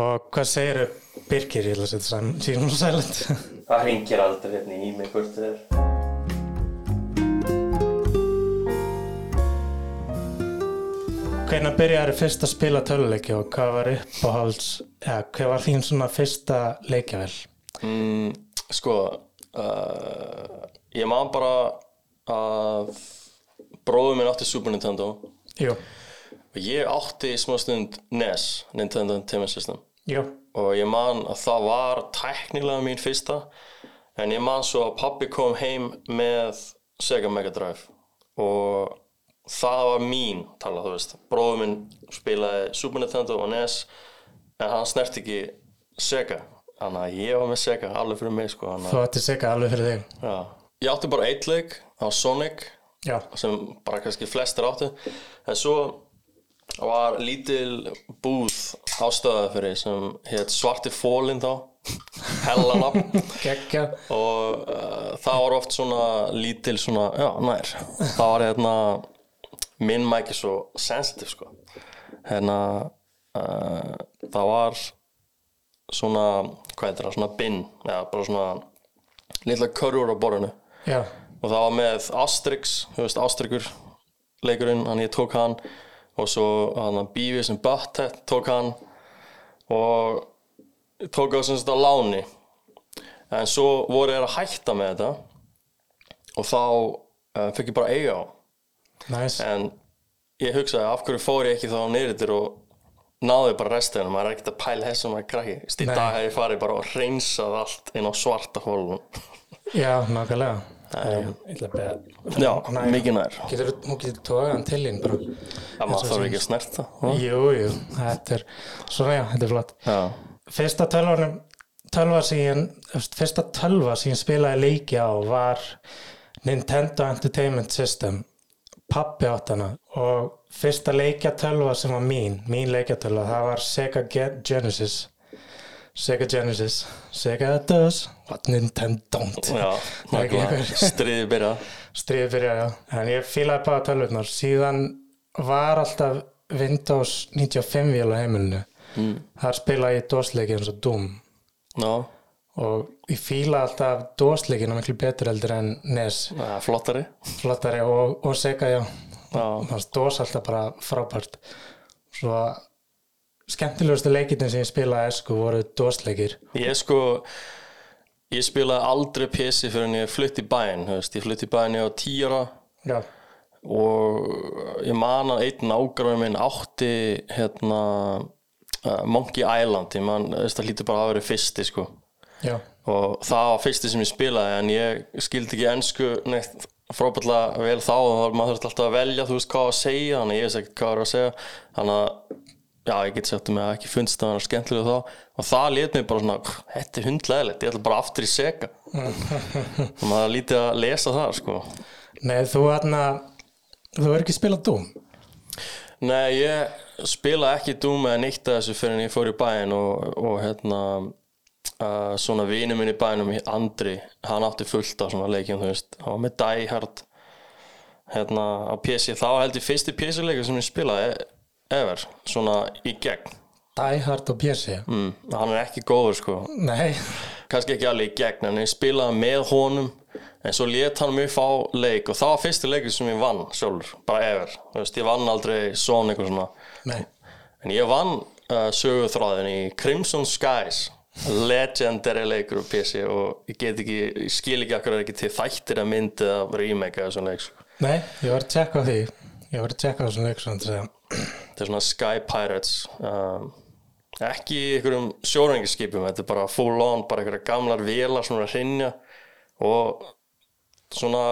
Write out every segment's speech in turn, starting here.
Og hvað segir Birkir í þess að sínum sælend? Það ringir aldrei hérna í mig hvort það er. Hvernig byrjaði fyrst að spila töluleiki og hvað var uppáhalds, eða hvað var þín svona fyrsta leikjavel? Mm, sko, uh, ég man bara að bróður minn átti Super Nintendo Jú, og ég átti í smá stund NES, Nintendo Entertainment System jú, og ég man að það var tæknilega mín fyrsta en ég man svo að pappi kom heim með Sega Mega Drive. Og það var mín tala þú veist, bróður minn spilaði Super Nintendo og NES en hann snert ekki Sega. Þannig að ég var með Sega alveg fyrir mig sko, þú ætti segja alveg fyrir þig. já. ég átti bara eitt leik á Sonic Já, sem bara kannski flestir áttu. En svo var lítil búð ástöðað fyrir sem hétt Svarti Fólinn þá. Hellanab geggja. og uh, það var oft svona lítil svona, já, nær. Það var hérna minn mæki svo sensitive sko. Hérna uh, það var svona, hvað heitir það, svona bin eða bara svona litla körfur á borðinu. Já, og það var með Asterix, þú veist Asterixur leikurinn, hann ég tók hann. Og svo hann Beavis and Butthead tók hann og tók á sagt á láni. En svo voru þeir að hætta með þetta. Og þá uh, fekk ég bara eiga á. Næs. en ég hugsaði af hverju fór ég ekki þá neyrir og náði bara restina, maður er ekkert að pæla þessum að krakki, í dag hef ég farið bara og reynsað allt inn á svarta hólun Já, nákvæmlega. Já, mikið nær. Getur þú tókað hann til þín bara? Það maður þarf ekki að snerta Jú, jú, þetta er, svona já, þetta er flott. Já, Fyrsta tölvanum, tölva ég, fyrsta tölva ég spilaði leiki á var Nintendo Entertainment System, pappi átt hana. Og fyrsta leikjatölva sem var mín, mín leikjatölva, það var Sega Ge- Genesis. Sega Genesis, Sega does what Nintendo don't. stríði byrja Stríði fyrir já. En ég fílaði bara tölvurnar. Síðan var alltaf Windows 95 vél á heimilinu. Mm. Þar spilaði ég dósleiki eins og Doom. Já, Og ég fílaði alltaf dósleikina miklu betur heldur en NES. er flottari Flottari og, og Sega, já. Já, dós alltaf bara frábært. Svo skemmtilegustu leikirnir sem ég spilaði sko voru dósleikir. ég sko ég spilaði aldrei PC fyrir en ég flutti í bæinn, þú veist, ég flutti í bæinn ég á tíara Já. og ég man að einn nágrann minn átti hérna uh, Monkey Island, ég man, það lítur bara að vera fyrsti sko. Já. og það var fyrsti sem ég spilaði en ég skildi ekki ennsku neitt frábæðlega vel þá. Og maður þurfti alltaf að velja þú veist hvað að segja. Þannig að ég veist ekki hvað var að segja. Þannig að já ég get sagt um að ekki fundst að hann er skemmtilega þá. Og það lét mig bara svona þetta er hundlegilegt, ég ætla bara aftur í seka og maður lítið að lesa það sko. Nei, þú hérna, þú er ekki spilað Doom. Nei, ég spila ekki Doom eða neitt að þessu fyrir en ég fór í bæinn og, og hérna uh, svona vinu minn í bænum Andri, hann átti fullt af svona leikjum, þú veist, var með Die Hard. Hérna á PC þá held ég fyrsti PC-leikur sem ég spilaði ever, svona í gegn Die Hard og PC. mm, hann er ekki góður sko Nei. kannski ekki alveg í gegn en ég spilaði með honum en svo let hann mig fá leik og það var fyrsti leikur sem ég vann sjálfur, bara ever veist, ég vann aldrei svona eitthvað svona Nei. En ég vann uh, söguþráðin í Crimson Skies legendary leikur á PC og ég get ekki, ég skil ekki akkur ekki til þættir að myndi að remake eða svona leik sko. Nei, ég var að tjekka því Ég var að tjekka á þessum leik svona til að þetta er svona Sky Pirates um, ekki einhverjum sjórengiskipum þetta er bara full on, bara einhverja gamlar vélar svona hrinja og svona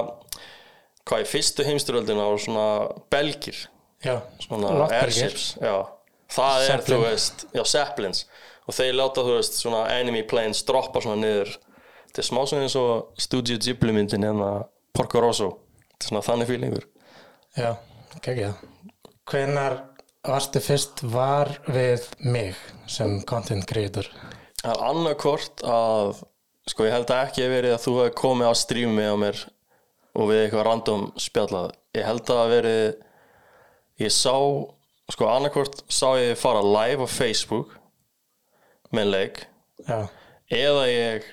hvað í fyrstu heimstyröldina var svona belgir. Já, svona airships já. það er, Zeppelin. þú veist, já, Zeppelins. Og þeir láta, þú veist, svona enemy planes droppa svona niður. Þetta er smá svona eins og Studio Ghibli myndin hérna Porco Rosso. Þetta er svona þannig fílingur Já, geggja Hvenær varstu fyrst var við mig sem content creator? það er annarkvort að sko ég held að ekki hef verið að þú hefði komið á strími á mér og við eitthvað random spjallað. Ég held að verið ég sá, sko annarkvort sá ég fara live á Facebook með leik já, eða ég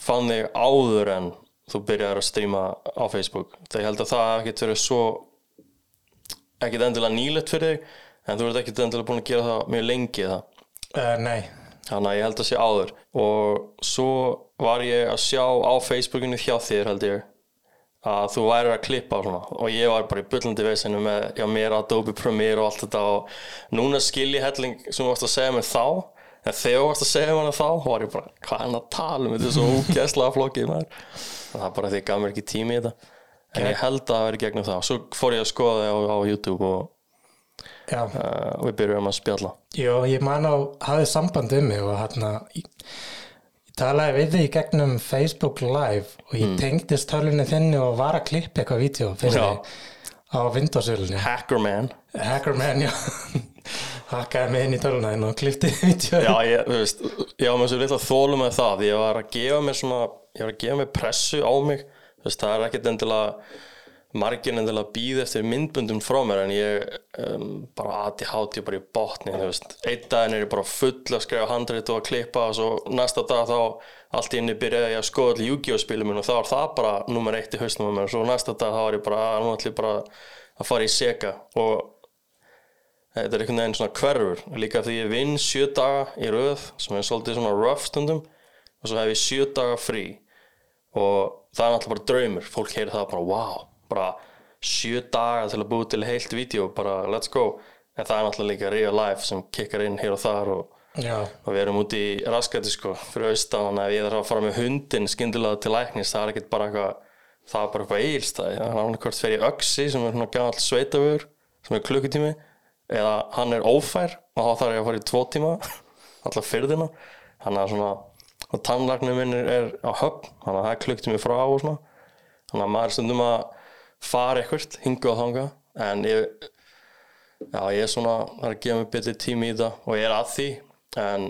fann þig áður en þú byrjar að stríma á Facebook. Það ég held að það ekkert verið svo ekkert endilega nýlegt fyrir þig en þú ert ekkert endilega búin að gera það mjög lengi það uh, nei. Þannig að ég held að sé áður. Og svo var ég að sjá á Facebookinu hjá þér held ég að þú værir að klippa og svona. Og ég var bara í bullandi veisinu með já, mér Adobe Premiere og allt þetta. Og núna skil ég helling sem þú varst að segja mér þá. En þegar þú varst að segja mér þá var ég bara, hvað er hann að tala um? Þetta er svo úgæslega flokkið maður. Og það er bara því ég gaf mér ekki tími í þetta en ég held að það veri gegnum það. Svo fór ég að skoða það á, á YouTube og, uh, og við byrjuðum að spjalla. Jó, ég man á, hafði samband um mig og hérna ég, ég talaði við þig gegnum Facebook Live og ég tengdist tölunni þinni og var að klippa eitthvað þig á Windows-ölunni. Hackerman Hackerman, já. Hakkaði mig inn í töluna þinn og klippti vídeo. Já, ég, þú veist, ég var með svo litla þólu með það. Ég var að gefa mér svona ég var að gefa mér pressu á mig veist, það er ekkert endilega margir endilega býð eftir myndbundum frá mér en ég um, bara aði háti bara í botni einn daginn er ég bara full að skrifa handrit og að klippa og svo næsta dag þá allt í inni byrjaði ég að skoða allir Yu-Gi-Oh! spilum og þá var það bara nummer eitt í hausnum og svo næsta dag þá var ég bara, nú ætlum ég bara að fara í seka og þetta er einhvern veginn svona hverfur. Líka því ég vinn sjö daga í röð sem er svolítið svona rough stundum og svo hef ég sjö daga frí. Og það er náttúrulega bara draumur. Fólk heyrir það bara wow bara sjö daga til að búið til heilt vídeo bara let's go. En það er náttúrulega líka real life sem kikkar inn hér og þar og, og við erum út í raskæti sko fyrir austan. Þannig að ég þarf að fara með hundin skyndilega til læknis það er ekkert bara eitthvað það er bara eitthvað eilstæði það er hvort fer í öksi sem er svona gamall sveitavögur sem er klukkutími eða hann er ófær og þá þarf ég að fara í tvo tíma alltaf fyrðina þannig að svona og tannlagnum minn er, á höfn þannig að það er klukktími frá og svona. Þannig að maður stundum að fara eitthvað hinga og þanga en ég, já, ég er svona það er að gefa mig betri tími í það og ég er að því en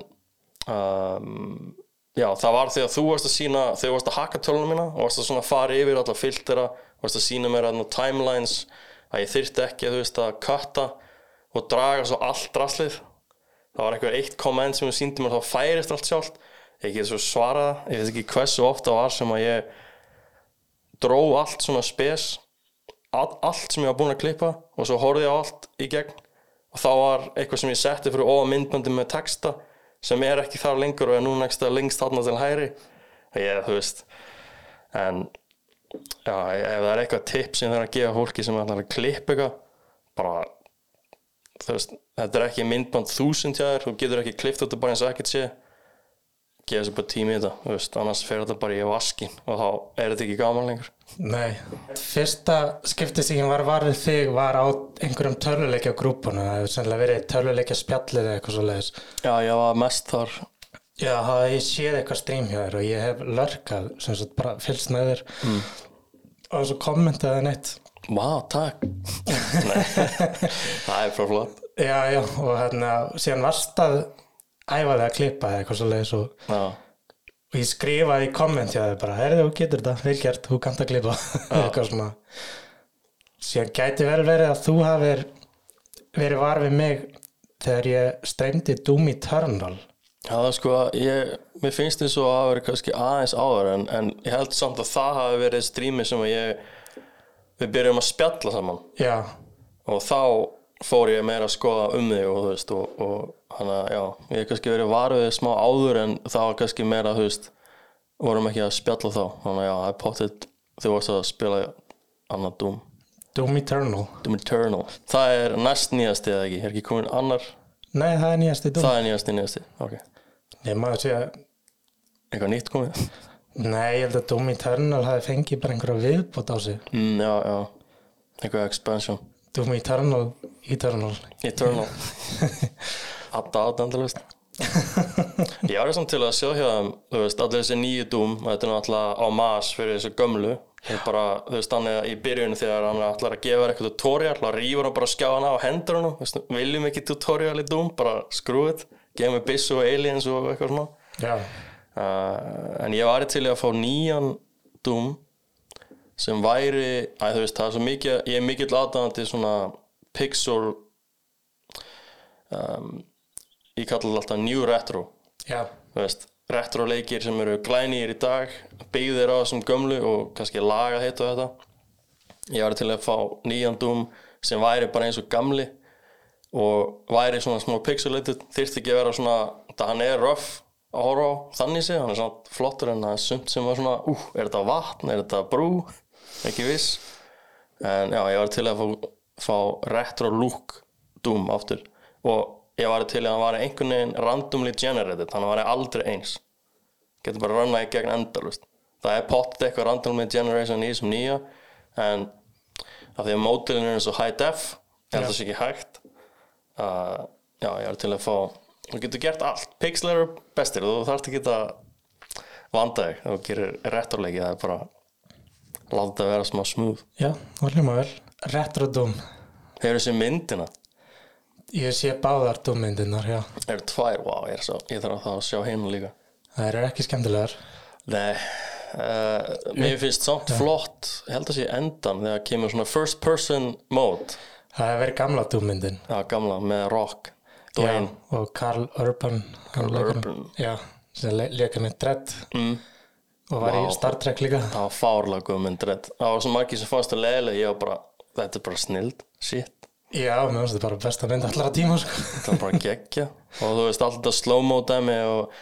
um, já, það var því að þú varst að sína þegar þú varst að hakka tölunum mína og varst að svona fara yfir alla filtera varst að sína mér að timelines að ég þyrfti ekki að þú veist að katta og draga svo allt draslið. Það var eitthvað eitt komment sem þú síndi mér þá færist allt sjálft ég get svo svarað, ég veit ekki hversu ofta var sem að ég dró allt svona spes all, allt sem ég var búinn að klippa og svo horfði ég á allt í gegn. Og þá var eitthvað sem ég setti fyrir ofan myndböndi með texta sem er ekki þar lengur og er nú nægst að lengst þarna til hæri ég, þú veist en já, ef það er eitthvað tips sem það er að gefa fólki sem er að klippa eitthvað bara þú veist, þetta er ekki myndband þúsund hjá þér, þú getur ekki klift þetta bara eins og ekkert sé gefa sér bara tími í þetta, veist, annars fer þetta bara í vaskin og þá er þetta ekki gaman lengur. Nei. Fyrsta skipti sem ég var varðið þig var á einhverjum töluleikja grúpunum. Það hefur sennilega verið töluleikja spjallið eða eitthvað svo leiðis Já, ég var mest þar. Já, það hef ég séð eitthvað strím hjá þér og ég hef lörkað sem sagt bara fylgst með þér. Mm. og svo kommentaði neitt. Vá, takk. Nei, það er frá flott. Já, já, og hérna síðan varst að æfa þig að klippa eða eitthvað svo leiðis og, og ég skrifaði í komment hjá þér bara, herðu, þú getur þetta, vel gert, þú kannt að klippa. Eitthvað svona. Síðan gæti vel verið að þú hafir verið var við mig þegar ég streymdi Doom Eternal. Já, það sko, ég, mér finnst þess að það hafi verið kannski aðeins áður en, en ég held samt að það hafi verið strími sem að ég við byrjum að spjalla saman. Já, og þá fór ég meira að skoða um þig og þú veist og, og hann að já, ég hef kannski verið varuðið smá áður en það var kannski meira þú veist, vorum ekki að spjalla þá. Þannig að já, það er potið þú varst að spila annað Doom. Doom Eternal. Doom Eternal, það er næst nýjasti eða ekki, er ekki komin annar? Nei, það er nýjasti Doom. Það er nýjasti nýjasti, ok. Nei, maður sé að eitthvað nýtt komið? Nei, ég held að Doom Eternal hafi fengið bara einhverja viðbót á sig. Mm, já, já, eitthvað expansion. Doom Eternal, Eternal. Eternal. Adda át endalust Ég var samt til að sjá hjá þeim allir þessi nýju Doom þetta er náttúrulega á mas fyrir þessu gömlu. Bara, þú veist, hann er í byrjun þegar hann ætlar að gefa eitthvað tutorial og rýfur hann bara skjáðan á hendur hann veist, viljum ekki tutorial í Doom, bara skrúið gefa mig byssu og aliens og eitthvað svona. Já, uh, en ég var til að fá nýjan Doom sem væri að þú veist, það er svo mikið ég er mikill aðdæðandi svona pixel um, ég kalla það alltaf new retro. Veist, retro leikir sem eru glænýr í dag byggðir á þessum gömlu og kannski laga hitt og þetta. Ég var til að fá nýjan Doom sem væri bara eins og gamli og væri svona smá pixelated. Þyrfti ekki að vera svona, það hann er rough að horfa á þannig sé, hann er svona flottur en það er sumt sem var svona, ú, er þetta vatn, er þetta brú, ekki viss. En já, ég var til að fá, fá retro look Doom aftur. Og ég var til að hann var einhvern veginn randomly generated, hann var aldrei eins. Getur bara runna í gegn endalust það er pottet eitthvað randomly generation í þessum nýja en af því að mótilin er svo high def að það sé ekki hægt uh, já, ég var til að fá þú getur gert allt, pixlar eru bestir þú þarfst ekki að vanda þig. Þú gerir rétturleiki það er bara láta þetta vera smá smooth. Já, það hljóma vel Retro Doom hefur þessi myndina? Ég sé báðar Doom-myndirnar, já. Eru tvær, wow, ég, er svo, ég þarf að það að sjá hérna líka. Það eru ekki skemmtilegar. Nei, uh, mér finnst samt flott, ég held að sé endan þegar kemur svona first person mode. Það hefur verið gamla Doom-myndin Já, gamla, með rock Já, Dwayne, og Carl Urban Carl Urban. Já, sem le leika með Dredd. Mm, og var Vá. í Star Trek líka. Það var fárlega góð mynd rétt. Það var svo margir sem fannst það leiðilega ég var bara, þetta er bara snild shit, Já, mér finnst þetta bara besta mynd allara tíma sko. þetta var bara geggja. Og þú veist, allt þetta slow-mo dæmi og...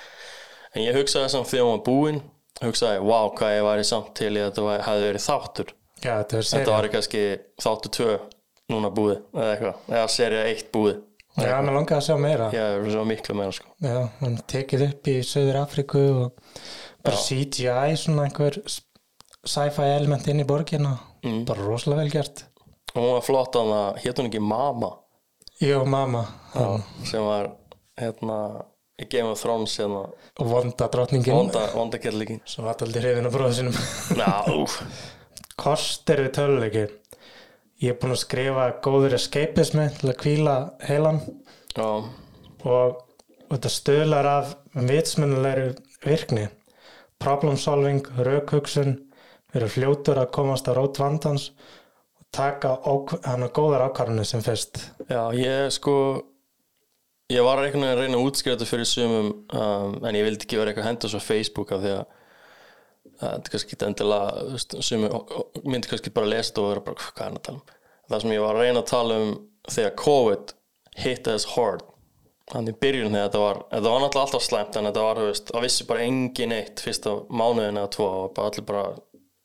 en ég hugsaði samt þegar hún var búinn hugsaði, wow, hvað ég væri samt til í að þetta hefði verið þáttur. Já, þetta er þetta var kannski þáttur 2 núna búið, eða eitthvað, eða serið 1 búið. Já, mér langaði að sjá meira. Já, er svo miklu meira sko. Já, hann tekið upp í Söður Afriku og bara CGI svona einhver sci-fi element inn í borgina. Mm. bara rosalega vel gert og hún var flott að það, hétt hún ekki Mama? Jó, mamma hann, sem var hérna í Game of Thrones hérna. Og vonda drottningin. Vonda, vonda kettlíkin sem var aldrei hrifin á bróðu sinum Já, úf Kostir við töluleiki Ég er búin að skrifa góður escapismi til að kvíla heilan. Já, og þetta stöðlar af vitsmunnulegri virkni. Problem solving, raukhugsun vera fljótur að komast á rót vandans taka hann að góðar ákvarðanir sem fyrst? Já, ég sko ég var einhvern veginn að reyna að útskrifa þetta fyrir sumum um, en ég vildi ekki vera eitthvað að henda svo Facebook af því að þetta kannski ekki endilega sumir myndi kannski bara þetta og vera bara hvað er hann að tala um? Það sem ég var að reyna að tala um þegar COVID hit us hard þannig byrjun þegar þetta var þetta var náttúrulega alltaf slæmt en þetta var, það vissi bara engin eitt fyrsta mánuðin eða tvo og bara allir bara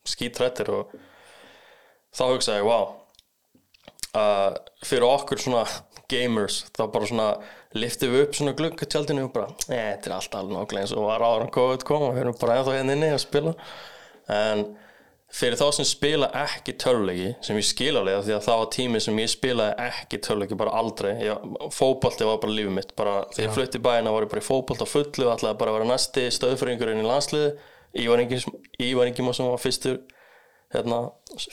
skítrættir og þá hugsaði ég, wow uh, fyrir okkur svona gamers, þá bara svona liftum við upp svona gluggutjaldinu og bara, eh, þetta er allt alveg nákvæmlega eins og var ára COVID kom og við erum bara ennþá hérna inni að spila. En fyrir þá sem spila ekki töluleiki sem ég skil alveg því að það var tími sem ég spilaði ekki töluleiki bara aldrei, ég, fótbolti var bara lífið mitt, bara þegar ég flutti í bæina var ég bara í fótbolta fullu ætlaði bara að vera næsti stöðfyringurinn í landsliði Ingi- Ívar Ingimá sem var fyrstur hérna,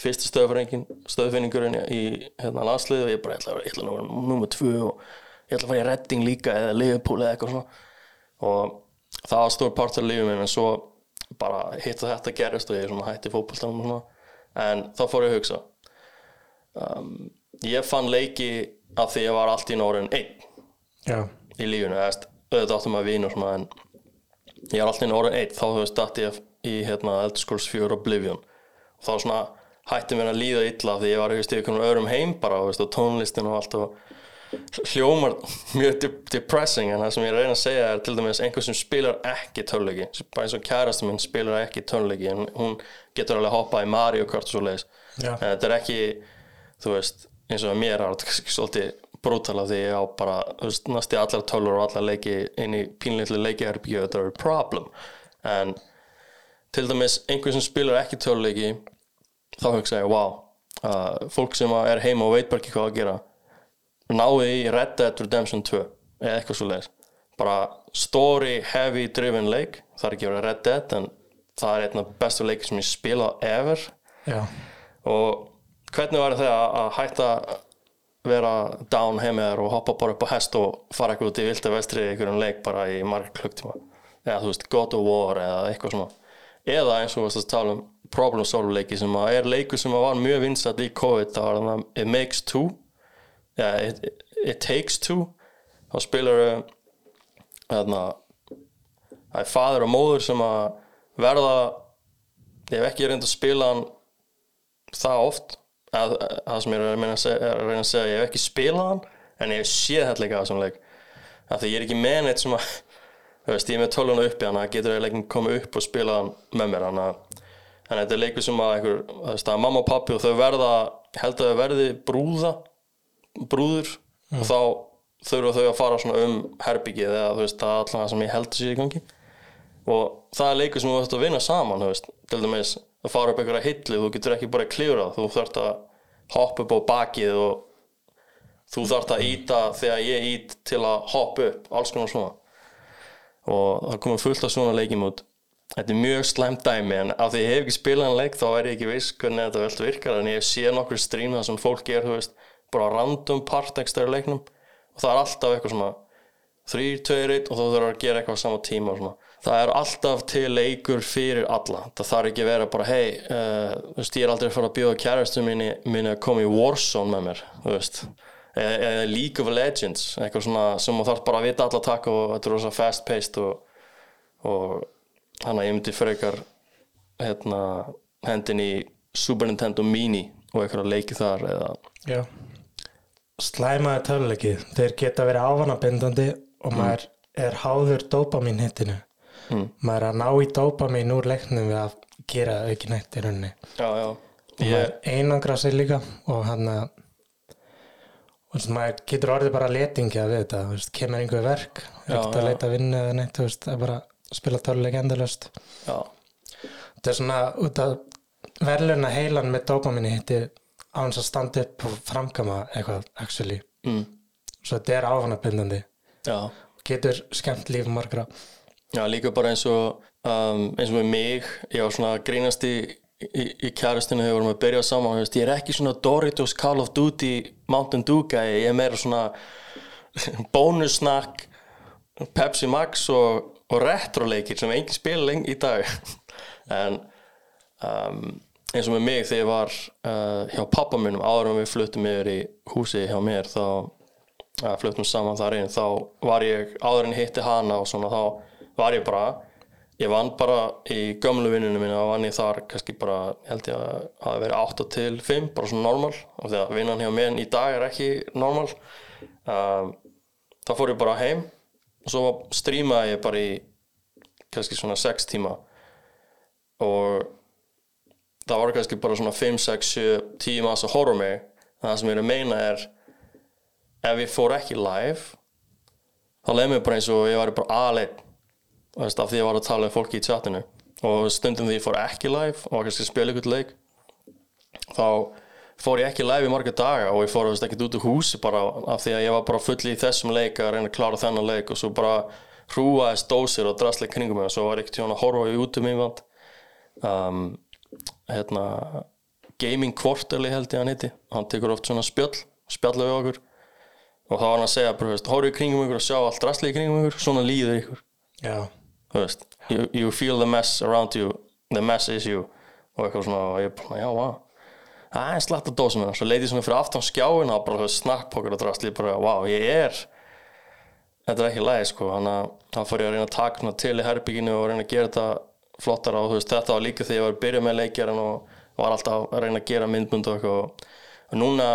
fyrsti stöðfinningurinn í hérna, landslið og ég bara, ég ætla að vera, nummer tvö og ég ætla að fara í redding líka eða liðupúli eða eitthvað svona. Og það var stór part af lífið minn en svo bara hitt og þetta gerist og ég hætti svona en þá fór ég að hugsa um, ég fann leiki af því ég var allt í nórin einn Já, í lífinu, veist, auðvitað áttum að vína en ég er alltaf inn orðin eitt þá hefur stætt ég í hérna, Scrolls 4 Oblivion þá svona hætti mér að líða illa því ég var í einhvern öðrum heim bara veist, og tónlistin og allt og hljómar mjög de depressing en það sem ég reyna að segja er til dæmis einhver sem spilar ekki töluleiki bara eins og kærastum minn spilar ekki töluleiki en hún getur alveg hoppað í Mario Kart og svo leiðis en þetta er ekki þú veist, eins og mér er þetta svolítið brútala því ég á bara næstu allar tölur og allar leiki inn í pínleitli leiki herbygju þetta er problem. En til dæmis einhver sem spilar ekki töluleiki þá hugsa ég, wow uh, fólk sem er heima og veit bara ekki hvað að gera náði í Red Dead Redemption 2 eða eitthvað svo leiðis bara story heavy driven leik það er ekki verið Red Dead en það er einn af bestu leiki sem ég spila ever. Já, og hvernig var það að- að hætta vera down heimiðar og hoppa bara upp á hest og fara eitthvað út í vilda vestri í einhverjum leik bara í marg klukktíma? Eða þú veist God of War eða eitthvað svona eða eins og við varst að tala um problem solve leiki sem að er leikur sem að var mjög vinsat í COVID það var þannig að It Makes Two. Eða It, It Takes Two. Þá spilar þarna það er faður og móður sem að verða hef ekki reynd að spila hann það oft að, það sem ég er að, meina að, segja, er að reyna að segja ég hef ekki spilað hann en ég séð þetta leika á þessum leik. Af því ég er ekki með neitt sem að þú veist, ég er með tölvuna uppi þannig að getur leikin komið upp og spila með mér þannig að að þetta er leikur sem að, einhver, þú að mamma og pappi og þau verða, held að þau verði brúða brúður og þá þurfa þau að fara um herbyggið eða þú veist, það er alltaf það sem ég held að sé í gangi. Og það er leikur sem þú ætti að vinna saman, þú veist, til dæmis að fara upp einhverja hillu, þú getur ekki bara klífrað, þú þarft að hoppa upp á bakið og þú þarft að íta þegar ég ít til að hoppa upp, alls konar svona og það komið fullt af svona leikjum út. Þetta er mjög slæmt dæmi en af því ég hef ekki spilað en leik þá er ég ekki viss hvernig þetta veldur virkar en ég sé nokkur strím þar sem fólk er, þú veist, bara random part ekstra í leiknum. Og það er alltaf eitthvað svona þrýr, tveir, eitt og þá þurfur að gera eitthvað á sama tíma og svona. Það er alltaf til leikur fyrir alla. Það þarf ekki að vera bara hei, uh, þú veist, ég er aldrei að fara að bjóða kærastu minni, minni að koma í Warzone með mér, þú veist eða League of Legends eitthvað svona sem þú þarf bara að vita alla takk og þetta er rosa fast paced og, og hann að ég myndi frekar hérna hendin í Super Nintendo Mini og eitthvað leiki þar eða Já. Slæmaði töluleiki, þeir geta verið ávanabindandi og maður er háður dopamin hittinu. Maður er að ná í dopamin úr leiknum við að gera ekki neitt í rauninni. Og maður einangra sig líka og hann að og maður getur orðið bara letingja við þetta, veist, kemur einhver verk, er ekkert að leita að vinna eða neitt, veist, er bara að spila töluleik endalöst. já, Þetta er svona út að verðluna heilan með dopaminni hitti á hans að standa upp og framkama eitthvað, actually. mm, Svo þetta er áfanabindandi. já Getur skemmt líf margra. Já, líka bara eins og um, eins og með mig, ég var svona að grínast í, í, kæristinu þegar við vorum að byrja saman, veist, ég er ekki svona Doritos Call of Duty Mountain Dew guy, ég er meira svona bonus snack Pepsi Max og, og retro leikir sem engin spila lengi í dag. En um, eins og með mig þegar ég var uh, hjá pappa minnum áður en við fluttum yfir í húsi hjá mér þá uh, fluttum saman þar inn þá var ég áður en hitti hana og svona þá var ég bara ég vann bara í gömlu vinnunum minna og vann ég þar kannski bara held ég að það verið 8 til 5 bara svona normal af því að vinnan hjá mér í dag er ekki normal. Um, þá fór ég bara heim og svo strímaði ég bara í kannski svona 6 tíma. Og það var kannski bara svona 5, 6, 7, 10 maður að horfa mig. Það sem ég er að meina er ef ég fór ekki live þá leið mér bara eins og ég væri bara aðleitt af því að ég var að tala um fólki í chatinu og stundum því ég fór ekki live og var kannski að spila ykkur leik þá fór ég ekki live í marga daga og ég fór veist, ekkert út úr húsi bara af því að ég var bara full í þessum leik að reyna að klára þennan leik og svo bara hrúaðist dósir og drastleik kringum mig og svo var ekkert tjóna að horfa í út um yfirvand um, hérna Gaming Quarterly held ég hann heiti. Hann tekur oft svona spjöll spjalla við okkur og þá var hann að segja horfa í kringum ykkur og sjá allt drastleik kringum ykkur svona líður ykkur. Já, þú veist, you, you feel the mess around you the mess is you. Og eitthvað svona, og ég bara, já, wow það er slatt að dósa mér, svo leiti ég svona fyrir aftan skjáin og bara snakkpokkar og drast ég bara, wow, ég er þetta er ekki lægi, sko þannig að þá fór ég að reyna að taka svona til í herbygginu og reyna að gera þetta flottara og þú veist, þetta var líka þegar ég var að byrja með leikjaran og var alltaf að reyna að gera myndbund og eitthvað. Og, núna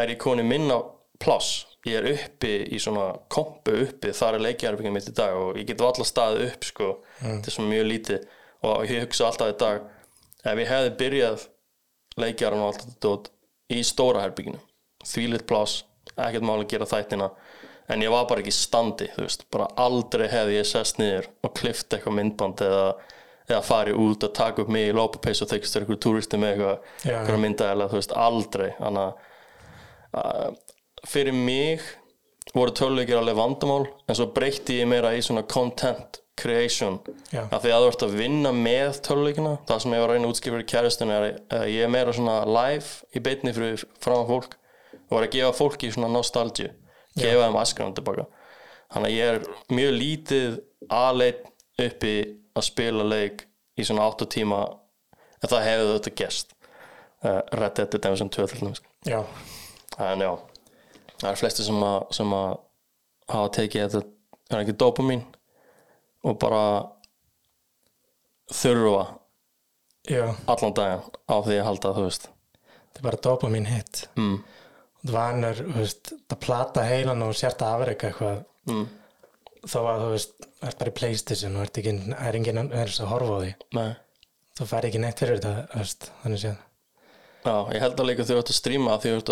er ég konið minna pláss ég er uppi í svona kompu uppi, þar er leikjarbygging mitt í dag og ég get alltaf staðið upp sko. Þetta er svona mjög lítið og ég hugsa alltaf í dag ef ég hefði byrjað leikjaran og allt þetta í stóra herbygginu þvílitt pláss, ekkert máli að gera þættina en ég var bara ekki standi þú veist, bara aldrei hefði ég sest niður og klift eitthvað myndband eða, eða farið út að taka upp mig í lópapeis og þykist eitthvað túristi með eitthvað, Já, eitthvað myndaðilega, þú veist, aldrei. Þannig að fyrir mig voru töluleikir alveg vandamál en svo breytti ég meira í svona content creation. Já. af því að þú ert að vinna með töluleikina það sem ég var að reyna að útskipra í kæristinu er að ég er meira svona live í beinni fyrir frá fólk og var að gefa fólki svona nostalgíu gefa þeim askanum tilbaka. Þannig að ég er mjög lítið aðleitt uppi að spila leik í svona 8 tíma en það hefur þetta gest uh, Red Dead Redemption 2 til dæmis. Já, en já, það er flesti sem að, sem að hafa tekið þetta er ekki dopamin og bara þurfa já, allan daginn á því að halda þú veist þetta er bara dopamin hit mm. þú vanur, þú veist, það plata heilan og sért að afreika eitthvað Mm. þó að þú veist, það er bara í Playstation og ekki, er enginn að horfa á því Nei. þú fær ekki neitt fyrir þetta, þannig séð Já, ég held að líka þegar þú ert að stríma því að,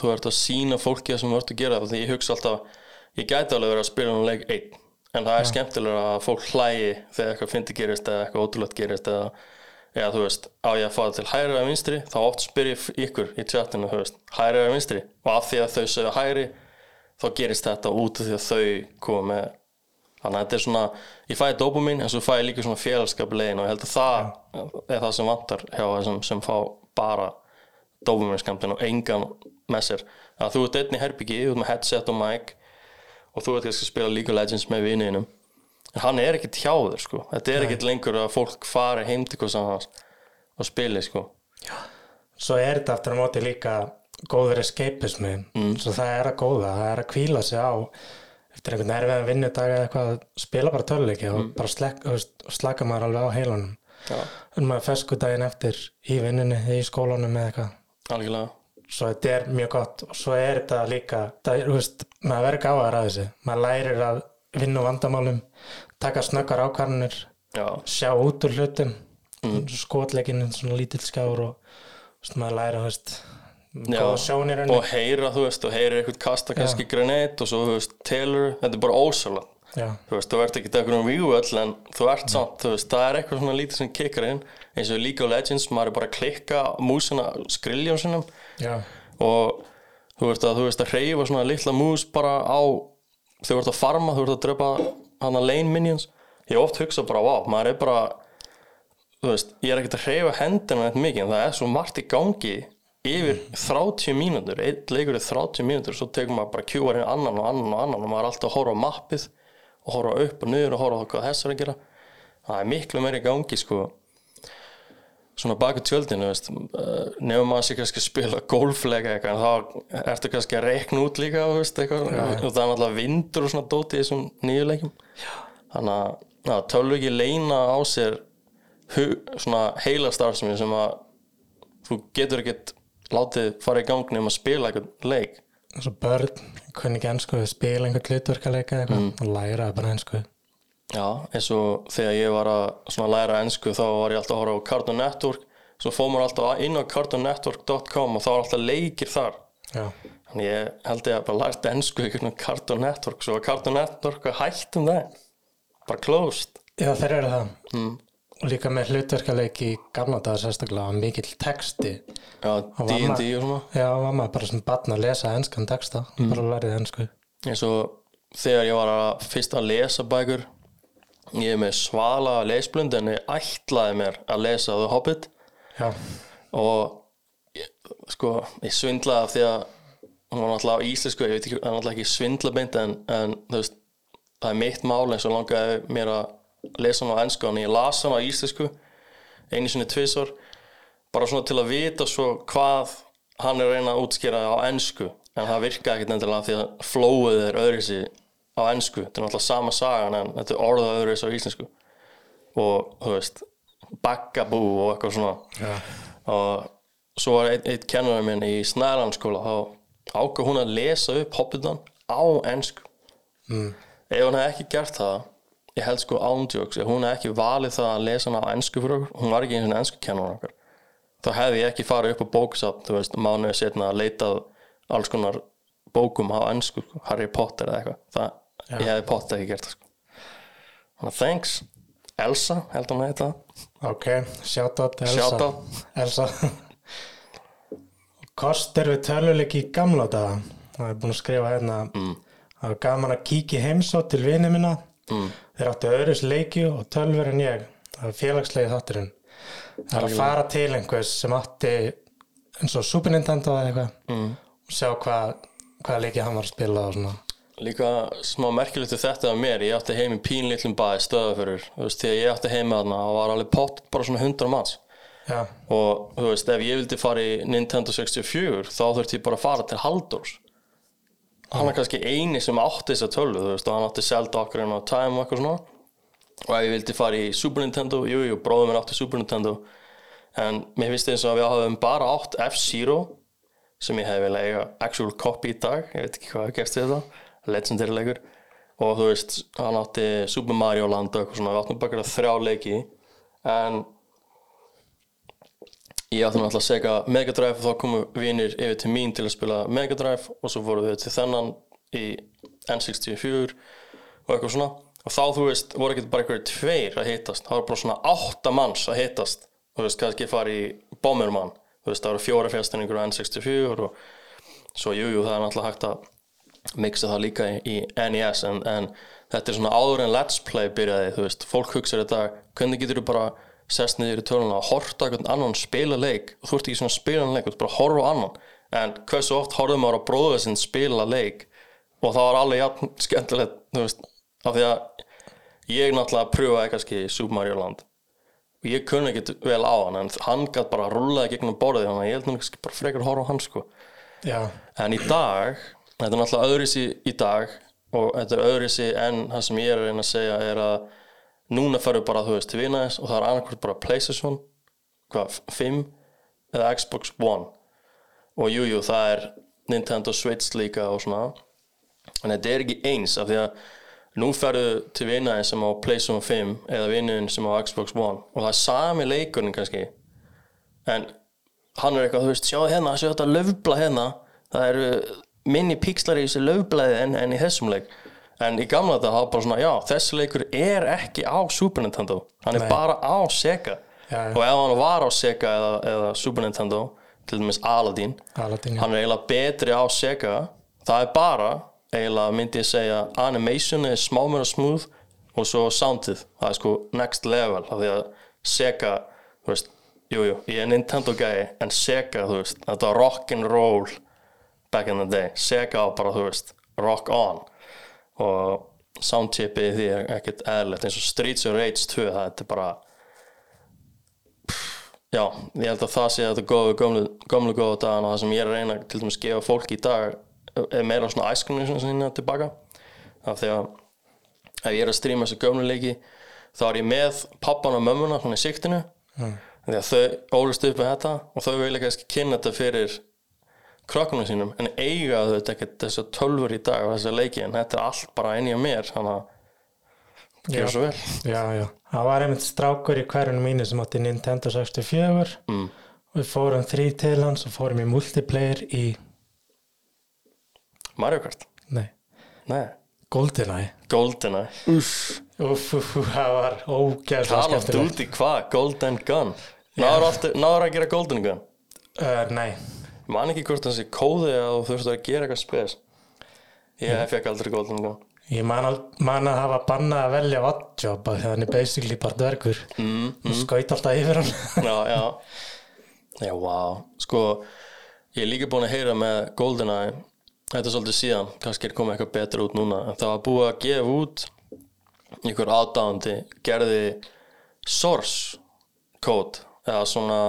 þú ert að sína fólki það sem þú ert að gera því ég hugsa alltaf, ég gæti alveg verið að spila um leik einn, en það er skemmtilega að fólk hlægi þegar eitthvað fyndi gerist eða eitthvað ótrúlegt gerist eða, eða þú veist, á ég að fá það til hægri eða vinstri, þá oft spyr ég ykkur í chatinu, þú veist, hægri eða vinstri? Og af því að þau segja hægri þá gerist þetta út af því að þau koma með þannig að þetta er svona, ég fæði dopamin en svo fæði ég líka svona félagskaplegin og ég held að það er það sem vantar hjá þessum sem fá bara dopaminskampin og engan með sér. Að þú ert einn í herbyggi, þú ert með headset og mic og þú ert kannski að spila League of Legends með viniðinum en hann er ekkert hjá þér sko. Þetta er ekkert lengur að fólk fari heim til hvað hans og spili sko. Svo er þetta aftur á móti líka góður escapismi. Mm. svo það er að góða, það er að kvíla sig á eftir einhvern erfiðan vinnudag eða eitthvað að spila bara töluleiki og bara og slaka maður alveg á heilanum. Já, en maður fesku daginn eftir í vinnunni, í skólanum eða eitthvað algjörlega. Svo þetta er mjög gott. Og svo er þetta líka það, er, þú veist, maður verður gáðar að þessu. Maður lærir að vinna vandamálum taka snöggar ákvarðanir Já, sjá út úr hlutum mm. skotleikinn svona lítill skjár og veist, maður læra þú veist, góða sjónir og heyra þú veist og heyra eitthvað kasta kannski granat og svo þú veist telur, þetta er bara ósala já, þú veist, þú ert ekki eitthvað um víu öll en þú ert samt, þú veist, það er eitthvað svona lítið sem kikkar inn, eins og League of Legends maður er bara að klikka músina skrilja á sinum. Og þú veist að þú veist að hreyfa svona litla mús bara á þú ert að farma, þú ert að drepa hana lane minions, ég oft hugsað bara wow, maður er bara þú veist, ég er ekkert að hreyfa hendina þetta mikið en það er svo margt í gangi yfir 30 mínútur. Einn leikur er 30 mínútur svo tekur maður bara kjúar inn annan og annan og annan og maður alltaf að og horfa upp og niður og horfa hvað þessar að gera. Það er miklu meiri gangi sko svona baka tjöldinu uh, nefnum maður sér kannski að spila golfleika eitthvað en þá ertu kannski að reikna út líka veist, eitthvað, og það er náttúrulega vindur og svona dóti í þessum nýju leikum þannig að ja, tölvu ekki leina á sér svona heila starfsemi sem að þú getur ekkert látið fara í gang nefnum að spila eitthvað leik. Eins og börn kunni ekki ennsku spila einhvern hlutverkaleika eða eitthvað og læra bara ennsku Já, eins og þegar ég var að læra ennsku þá var ég alltaf að horfa á Cartoon Network svo fór maður alltaf inn á cartoonnetwork.com og þá var alltaf leikir þar. Já, Þannig ég held ég að bara lært ennsku í einhvern Cartoon Network svo var Cartoon Network að hættum það bara closed. Já þeir eru það. Mm. Og líka með hlutverkaleiki gamla dagar sérstaklega var mikill texti. Já, var D&D og svona. Já, var maður bara svona barn að lesa ennskan texta bara lærið ennsku eins og þegar ég var að fyrst að lesa bækur ég er með svala lesblund en ég ætlaði mér að lesa The Hobbit. Já, og ég, sko, ég svindlaði af því að hún var náttúrulega á íslensku ég veit ekki, það er náttúrulega ekki svindlabind en, en veist, það er mitt mál eins og langaði mér að lesa hann á ennsku en ég las hann á íslensku einu sinni tvisvar bara svona til að vita svo hvað hann er reyna að útskýra á ennsku en það virkaði ekkert endilega því að flóið er öðruvísi á ennsku þetta er náttúrulega sama sagan en þetta er orðað öðruvísi á íslensku. Og þú veist baggabú og eitthvað svona. Já, og svo var einn ein kennarinn minn í Snælandskóla þá ákvað hún að lesa upp Hobbitan á ennsku mm. ef hún hefði ekki gert það ég held sko ándjóks ef hún hefði ekki valið það að lesa hana á ennsku fyrir okkur hún var ekki eins og ennsku kennar okkar þá hefði ég ekki farið upp á bókasafn þú veist, mánuði setna að leitað alls konar bókum á ennsku Harry Potter eða eitthvað. Það, ég hefði Potter ekki gert það sko. þannig að thanks. Elsa, held hún að heita ok, shoutout Elsa. Shoutout. Elsa. Kostir við töluleiki í gamla daga. Það er búin að skrifa hérna. Mm. það var gaman að kíkja í heimsótt til vini minna. Mm. Þeir áttu öðrus leikju og tölver en ég. Það var félagslegi þátturinn. Það er að fara til einhvers sem átti eins og Super Nintendo eða eitthvað mm. og sjá hvað hvaða leiki hann var að spila og svona. Líka smá merkilegt við þetta af mér, ég átti heim í pínlitlum bæ stöðaförur, þú veist, þegar ég átti heima þarna og var alveg pott bara svona 100 manns. Já, og þú veist, ef ég vildi fara í Nintendo 64 þá þurfti ég bara að fara til Halldórs hann er kannski eini sem átti þessa tölu, þú veist, og hann átti Zelda okkur en á Time og eitthvað svona. Og ef ég vildi fara í Super Nintendo jú, jú, bróðum minn átti Super Nintendo. En mér finnst eins og að við hafum bara átt F-Zero sem ég hef vel eiga actual copy í dag ég veit ekki hvað að gerst við þetta legendary leikur og þú veist, hann átti Super Mario Land og eitthvað svona, við áttum bara þrjá leiki. En ég átti náttúrulega að segja Mega Drive og þá komu vinir yfir til mín til að spila Mega Drive og svo fóru við til þennan í N64 og eitthvað svona. Og þá þú veist, voru ekki bara einhverju tveir að hittast, það voru bara svona átta manns að hittast, þú veist, kannski fara í Bomberman, þú veist, það voru fjóra fjastinningur á N64 og svo jújú, jú, það er náttúrulega hægt að mixa það líka í, í NES en, en þetta er svona áður en Let's Play byrjaði, þú veist, fólk hugsaður þetta hvernig getur þú bara sest niður í töluna og horta einhvern annan spila leik. Og þú ert ekki svona spila leik, þú ert bara að horfa á annan. En hversu oft horfum maður á bróða sinn spila leik? Og það var alveg jafn skemmtilegt, þú veist af því að ég náttúrulega pröfaði kannski Super Mario Land. Og ég kunni ekkert vel á hann en hann gæti bara rúlaði gegnum borðið þannig að ég held náttúrulega bara frekar að horfa á hann sko. Já, en í dag þetta er náttúrulega öðrisi í dag og þetta er öðrisi en það sem ég er að reyna að segja er að núna ferur bara þú veist til vinaðis og það er annarkvæmt bara Playstation hvað, 5 eða Xbox One. Og jújú jú, það er Nintendo Switch líka og svona. En þetta er ekki eins af því að nú ferðu til vinaðis sem á Playstation 5 eða vinuðin sem á Xbox One. Og það er sami leikurinn kannski. En hann er eitthvað, þú veist, sjáu hérna, sjáu þetta löfbla hérna. Það eru minni píkslar í þessu löfblaði en, en í þessum leik en í gamla þetta hafa bara svona, já, þessi leikur er ekki á Super Nintendo. Hann er Nei. bara á Sega. Já, og ef hann var á Sega eða, eða Super Nintendo til dæmis Aladdin Aladdin, hann er eiginlega betri á Sega. Það er bara, eiginlega myndi ég segja animation er smá meira smooth og svo soundið, það er sko next level, af því að Sega þú veist, jújú, jú, ég er Nintendo gæi en Sega, þú veist, þetta var rock'n'roll back in the day. Sega var bara, þú veist, rock on og soundchipið því er ekkert eðlilegt. Eins og Streets of Rage 2, það er bara Já, ég held að það sé að þetta góðu, gömlu, gömlu góðu dagana. Það sem ég er að reyna til dæmis að gefa fólki í dag er meira svona æskunni sinna tilbaka. Af því að ef ég er að stríma þessu gömlu leiki þá er ég með pappan og mömmuna svona í siktinu mm. því að þau ólust upp með þetta og þau vilja kannski kynna þetta fyrir krökkunum sínum en eiga þau þetta ekkert þessu tölfur í dag og þessu leiki en þetta er allt bara að mér þannig að gera svo vel. Já, já. Það var einmitt strákur í hverjunum mínu sem átti Nintendo 64 mm. og við fórum þrý til hans og fórum í multiplayer í, Mario Kart, nei, nei, GoldenEye. GoldenEye. Uff, uff, uff, það var ógeðslega Call of skemmtilegt. Duty, hvað? Golden Gun? Náður að gera Golden Gun? Uh, nei, man ekki hvort það sé kóði að þú þurftu að gera eitthvað spes. Ég fekk aldrei Golden Gun ég man, al, man að hafa bannað að velja því að hann er basically bara dvergur. Mm, og skaut alltaf yfir hann. Já, já. Já, wow Sko, ég er líka búin að heyra með GoldenEye. Þetta er svolítið síðan, kannski er komið eitthvað betur út núna. En það var búið að gefa út einhver ádáðandi gerði source code eða svona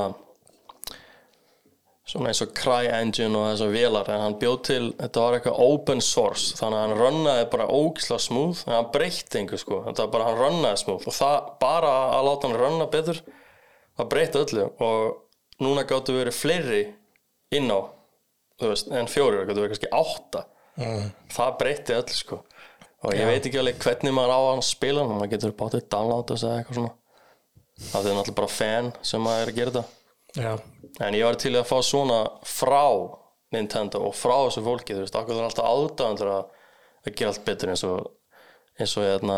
svona eins og CryEngine og þessar vélar en hann bjóð til, þetta var eitthvað open source þannig að hann runnaði bara ógislega smooth en hann breytti einhver sko. Þetta var bara hann runnaði smooth og það bara að láta hann runna betur það breytti öllu og núna gáttu verið fleiri inn á þú veist, en fjóri, það gáttu verið kannski átta. Mm. það breytti öllu sko. Og ég Já. veit ekki alveg hvernig maður á að spila hann maður getur bátið download og segja eitthvað svona. Það er náttúrulega bara fan sem maður er að gera þetta Já, En ég var til að fá svona frá Nintendo og frá þessu fólki þú veist, okkur er alltaf ádagandur að, að gera allt betur eins og eins og hérna,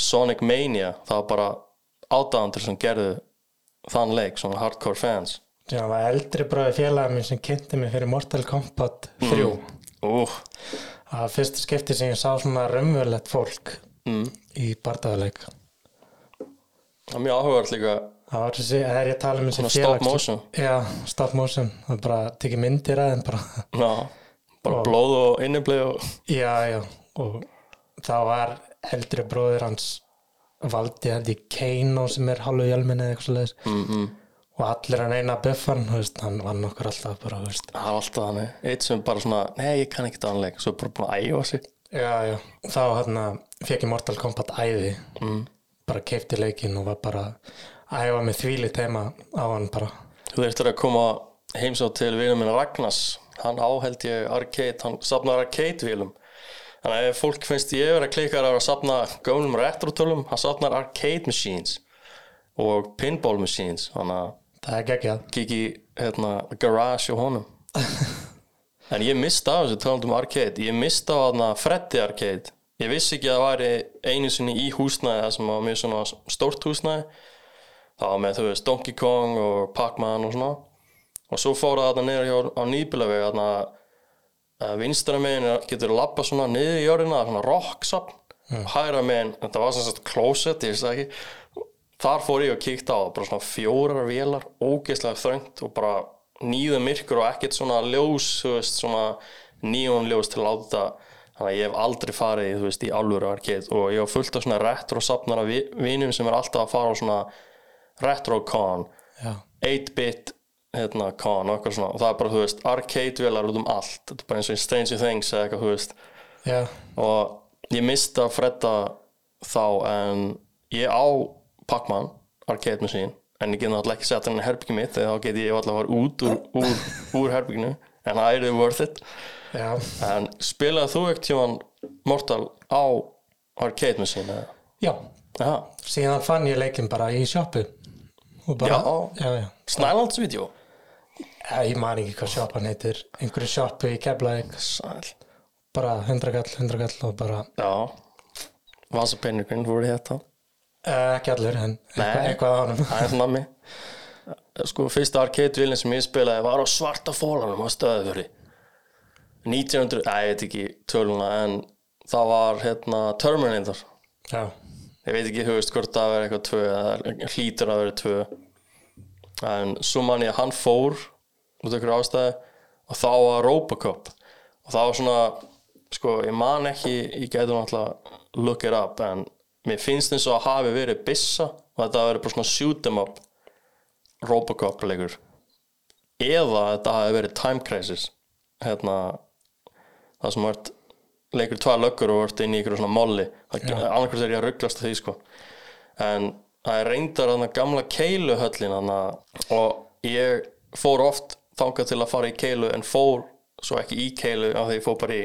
Sonic Mania. Það var bara ádagandur sem gerðu þann leik, svona hardcore fans. Það var eldri bróði félagið minn sem kynnti mig fyrir Mortal Kombat 3. Ú, Það var fyrsta skipti sem ég sá svona raunverulegt fólk mm, í bardaðarleik. það er mjög áhugavert líka Það var þessi, það er ég að tala um þessi svona stop motion Já, stop motion. Það er bara tekið myndir að þeim bara. Já, bara Og- blóð og inniblið og Já, já. Og það var eldri bróðir hans valdi held ég Kano sem er halvu hjálminni eða eitthvað svo leiðis. mm, mm, Og allir hann eina buffan, hann vann okkur alltaf bara, það er alltaf þannig eitt sem bara svona, nei ég kann ekki þann leik svo bara búin að æfa sig Já, já. Þá hann fekk ég Mortal Kombat æði. mm, bara keipti leikinn og var bara að æfa með þvíli tema á hann bara. Þú þurftir að koma heimsá til vinum minn Ragnars. Hann áheld ég arcade, hann safnar arcade-vélum þannig að ef fólk finnst ég verið að klika að safna gömlum retrotölum, hann safnar arcade machines og pinball machines. Þannig að það er geggjað. Kiki hérna, garage og honum. En ég mista á þessu talandum arcade. Ég mista á þarna Freddy arcade. Ég vissi ekki að það væri einu sinni í húsnæði það sem var mjög svona stórt húsnæði það var með þú veist Donkey Kong og Pac-Man og svona. Og svo fór það þarna niður hjá, á nýbilaveg þarna uh, vinstra megin getur lappa svona niður í jörðina svona rocksapn mm. hægra megin, þetta var sem sagt closet ég veist það ekki. Þar fór ég og kíkti á bara svona fjórar vélar ógeðslega þröngt og bara nýða myrkur og ekkert svona ljós þú veist, svona nýjón ljós til að láta. Þannig að ég hef aldrei farið þú veist, í alvöru arcade. Og ég hef fullt af svona retro sapnar af vinum sem er alltaf að fara á svona retro con. Já, 8-bit hérna, con og það er bara, þú veist, arcade vélar út um allt. Þetta er bara eins og Stranger Things eða eitthvað, þú veist. Já, og ég mista að fredda þá en ég á Pac-Man arcade machine en ég get náttúrulega ekki sett hann í herbyggi mitt þegar þá get ég alltaf að fara út úr, úr, úr herbygginu en það er worth it. Já. En spilaði þú ekkert tíman Mortal á arcade machine eða? já, Já, síðan fann ég leikinn bara í sjoppu. og bara, Já. já, já. Snælandsvídeó ég man ekki hvað sjoppan heitir. Einhverju sjoppu í Sæl. Bara 100 kall, 100 kall og bara Já, Vasapenningurinn voru þetta uh, ekki allir en eitthvað, eitthvað á honum. Það er nammi Sko, fyrsta arcade-vilin sem ég spilaði var á svarta fólanum á stöðufjöri 1900, æ, ég veit ekki töluna, en það var hérna Terminator. Já, ég veit ekki, veist, hvort það verið eitthvað tvö eða hlýtur að verið tvö. En svo man ég að hann fór út af ykkur ástæði og þá var Robocop. Og það var svona sko, ég man ekki, ég gæti náttúrulega look it up, en mér finnst eins og að hafi verið bissa og þetta verið bara svona shoot 'em up Robocop leikur eða þetta hafi verið Time Crisis. Hérna það sem vart leikur tvær löggur og vart inn í ykkur svona molli. Annarkvæmst er ég að rugglast því sko. En það er reyndar þarna gamla keiluhöllin og ég fór oft þangað til að fara í keilu en fór svo ekki í keilu af því ég fór bara í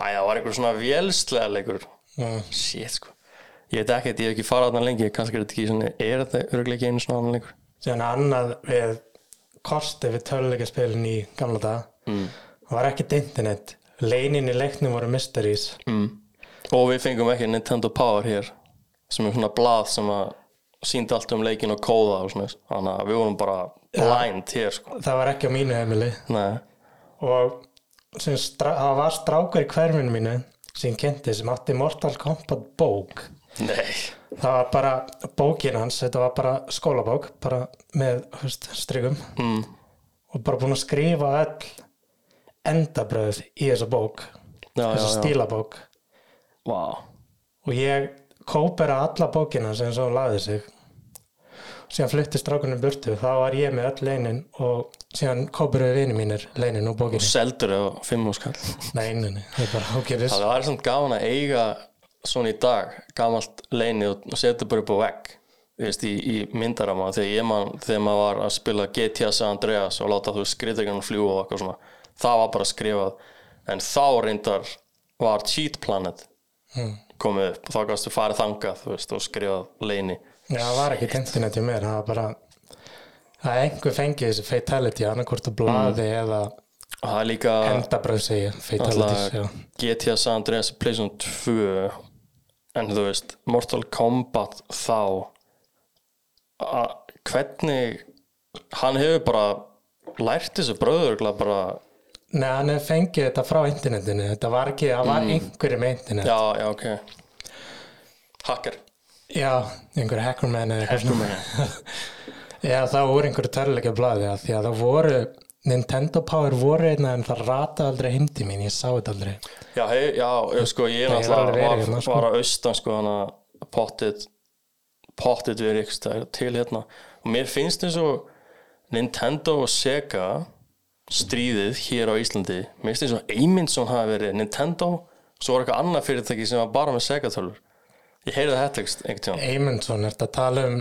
æja, það var einhver svona vélslega leikur. Mm. shit sko. Ég veit ekki, ég hef ekki farað þarna lengi kannski er þetta ekki svona, er þetta örgulega ekki einu svona annan leikur? Síðan annað við kosti við töluleikaspilin í gamla dag mm. var ekkert internet leinin í leiknum voru mysteries mm. og við fengum ekki Nintendo Power hér sem er svona blað sem að síndi allt um leikin og kóða og svona þannig að við vorum bara blind hér sko það var ekki á mínu heimili Nei. og það var strákur í hverfinu mínu sem kynnti sem átti Mortal Kombat bók Nei. það var bara bókin hans þetta var bara skólabók bara með strygum Mm. og bara búin að skrifa öll endabröð í þessa bók þessa stílabók. Vá. og ég kópera alla bókina sem svo laði sig. Síðan flutti strákunum burtu þá var ég með öll leinin og síðan kóperuðu vini mínir leinin og og bókinni seldur á fimm úrskall nei, nei, nei, það er bara ókýrðis það er samt gaman að eiga svona í dag, gamalt leini og setja bara upp á vegg veist, í, í myndarama þegar man þegar maður var að spila GTA San Andreas og láta þú skriðdregunum fljúa og eitthvað svona það var bara skrifað. En þá reyndar var Cheat Planet Hmm. komið upp. Og þá gafstu farið þangað þú veist, og skrifað leini Já, það var ekki internet í mér, það var bara er einhver fengið þessi fatality annarkvort á blaði eða og það er líka endabröð segja fatalities, já. alltaf GTA San Andreas Playstation 2 en þú veist Mortal Kombat þá að hvernig hann hefur bara lært þessu bröður bara Nei, hann hefur fengið þetta frá internetinu. Þetta var ekki, það var einhverju með internet. Já, já, ok. Hacker. Já, einhverju hackerman eða eitthvað svona. Já, það voru einhverju törleika blaði að því að það voru Nintendo Power voru einna en það rata aldrei heimdi mín, ég sá þetta aldrei. Já, hei, já, ég, sko, ég náttúrulega verið var, hérna, sko. var að austan sko, hana, pottit pottit verið ykkur stær til hérna. Og mér finnst eins og Nintendo og Sega stríðið hér á Íslandi mér finnst eins og Eymundsson hafi verið Nintendo svo var eitthvað annað fyrirtæki sem var bara með Sega tölur ég heyrði þetta einhvern einhvern tímann. Eymundsson, er þetta að tala um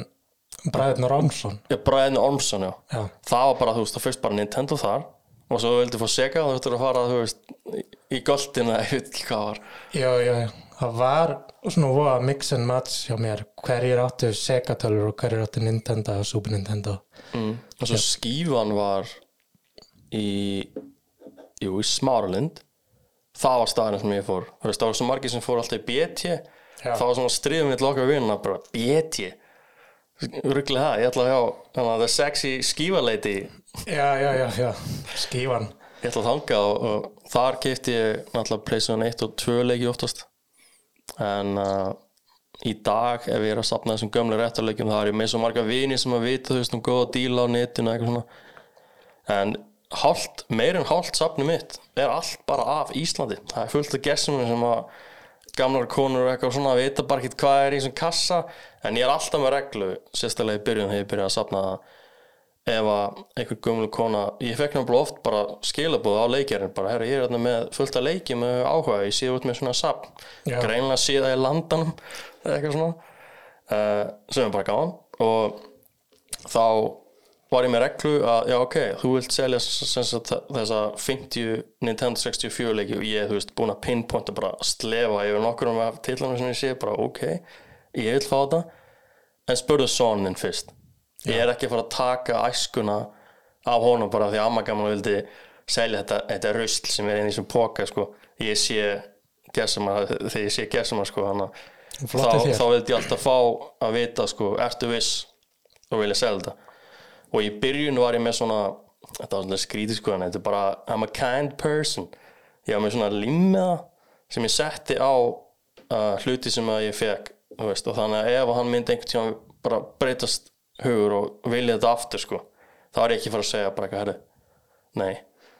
Bræðin Rámsson ég Brian Ormsson, já. Já, það var bara, þú veist, það fyrst bara Nintendo þar. Og svo vildi fá Sega og þú þurftur að fara, þú veist í- í goltina, ég veit ekki hvað var. Já, já, já. það var svona voða mix and match hjá mér. Hverjir áttu Sega tölur og hverjir áttu Nintendo og Super Nintendo? Mm. og svo skífan var í jú, í Smáralind. Það var staðurinn sem ég fór. Veist, það var svo margir sem fór alltaf í BT Já. það var svona stríðum mitt loka vinna bara BT rugglega það, ég ætla að hjá þannig að the sexy skífaleiti Já, já, já, já, skífan ég ætla að þanga og, og þar keipti ég náttúrulega Playstation 1 og 2 leiki oftast. En uh, í dag ef ég er að sapna þessum gömlu réttarleikjum þá er ég með svo marga vini sem að vita þú veist um góða díla á netinu eitthvað svona. En hálft, meir en hálft sapni mitt er allt bara af Íslandi. Það er fullt af gestum sem að gamlar konur og eitthvað svona vita bara ekki hvað er í þessum kassa. En ég er alltaf með reglu sérstaklega í byrjun þegar ég byrjaði að sapna það ef að einhver gömul kona ég fekk náttúrulega oft bara skilabóð á leikjarinn bara, herra, ég er hérna með fullt af leiki með áhuga, ég sé út með svona sapn Já. greinlega það í landanum eitthvað svona uh, sem er bara gáðan og þá var ég með reglu að, já ok, þú vilt selja sem þessa 50 Nintendo 64 leiki og ég, veist, búin að pinpointa bara að slefa yfir nokkur um að tillanum sem ég sé, bara ok ég vil fá þetta. En spurðu sonin fyrst. Ég er ekki að fara að taka æskuna af honum bara því að amma gaman vildi selja þetta, þetta rusl sem er inn í þessum póka sko. ég sé gersama, þegar ég sé gersama sko, hana, þá, þá vildi ég alltaf fá að vita sko, ertu viss og vilja selja þetta og í byrjun var ég með svona þetta var svona skrítið sko en þetta er bara I'm a kind person. Ég var með svona limmiða sem ég setti á uh, hluti sem ég fekk veist, og þannig að ef hann myndi einhvern tíma bara breytast hugur og vilja þetta aftur sko þá er ég ekki fara að segja bara eitthvað nei,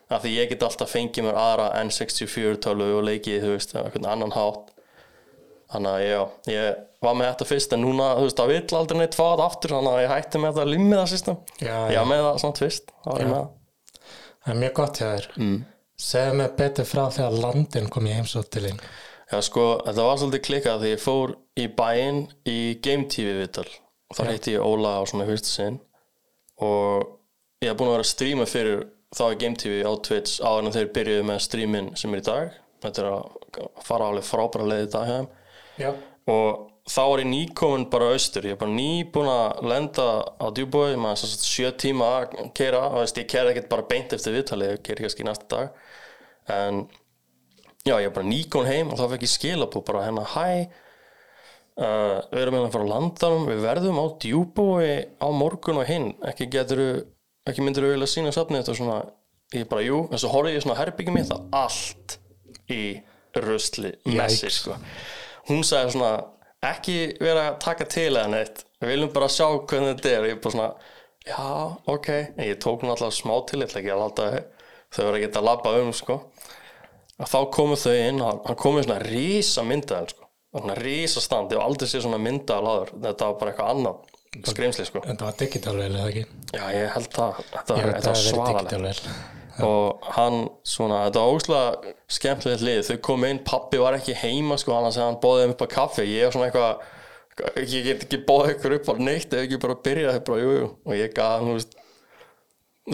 af því ég get alltaf fengið mér aðra N64 tölu og leikið þú veist, einhvern annan hátt þannig að já, ég var með þetta fyrst en núna, þú veist, það vill aldrei neitt þetta aftur þannig að ég hætti með þetta limmiða system. Já, ég já. með það samt fyrst það ég það. Það er mjög gott hjá þér. Mm. Segðu mig betur frá þegar landin kom í heimsóttilinn. Já, sko, þetta var svolítið klikkað því ég fór í bæinn í Game TV viðtal. Og þá heitti ég Óla á svona fyrsta sinn. Og ég hef búin að vera að stríma fyrir þá í Game TV á Twitch áður en þeir byrjuðu með strímin sem er í dag. Þetta er að fara alveg frábæra leið í dag þeim Já, og þá var ég nýkomin bara austur. Ég er bara nýbúin að lenda á djúbói maður sem sagt sjö tíma að keira veist, ég keira ekkert bara beint eftir viðtalið ég keira kannski næsta dag. En já, ég er bara nýkomin heim og þá fekk ég skilabú bara hérna hæ uh, við erum hérna að fara á landanum. Við verðum á djúbói á morgun og hinn. Ekki getur ekki myndir við vilja sína safnið þetta svona? Ég bara jú, en svo horfði ég svona herbyggjum mitt að allt í rusli messi Yikes. sko hún sagði svona ekki vera að taka til eða neitt. Við viljum bara sjá hvernig þetta er. Og ég bara svona já, ok. En ég tók hún alltaf smá til ég ætla ekki að láta þau vera að geta að labba um sko. Að þá komu þau inn hann hann kom með svona rísa myndaðal sko. Svona rísa stand, ég hef aldrei séð svona myndaðal áður. Þetta var bara eitthvað annað skrimsli sko. Þetta var digitalvel eða ekki? Já, ég held það, þetta, var- veit var og hann svona, þetta var óslega skemmtilegt lið, þau kom inn pappi var ekki heima sko, hann að hann bóði þeim upp á kaffi. Ég er svona eitthvað ég get ekki bóðið ykkur upp á neitt ef ekki bara byrja það bara, jú, jú, og ég gaf hann,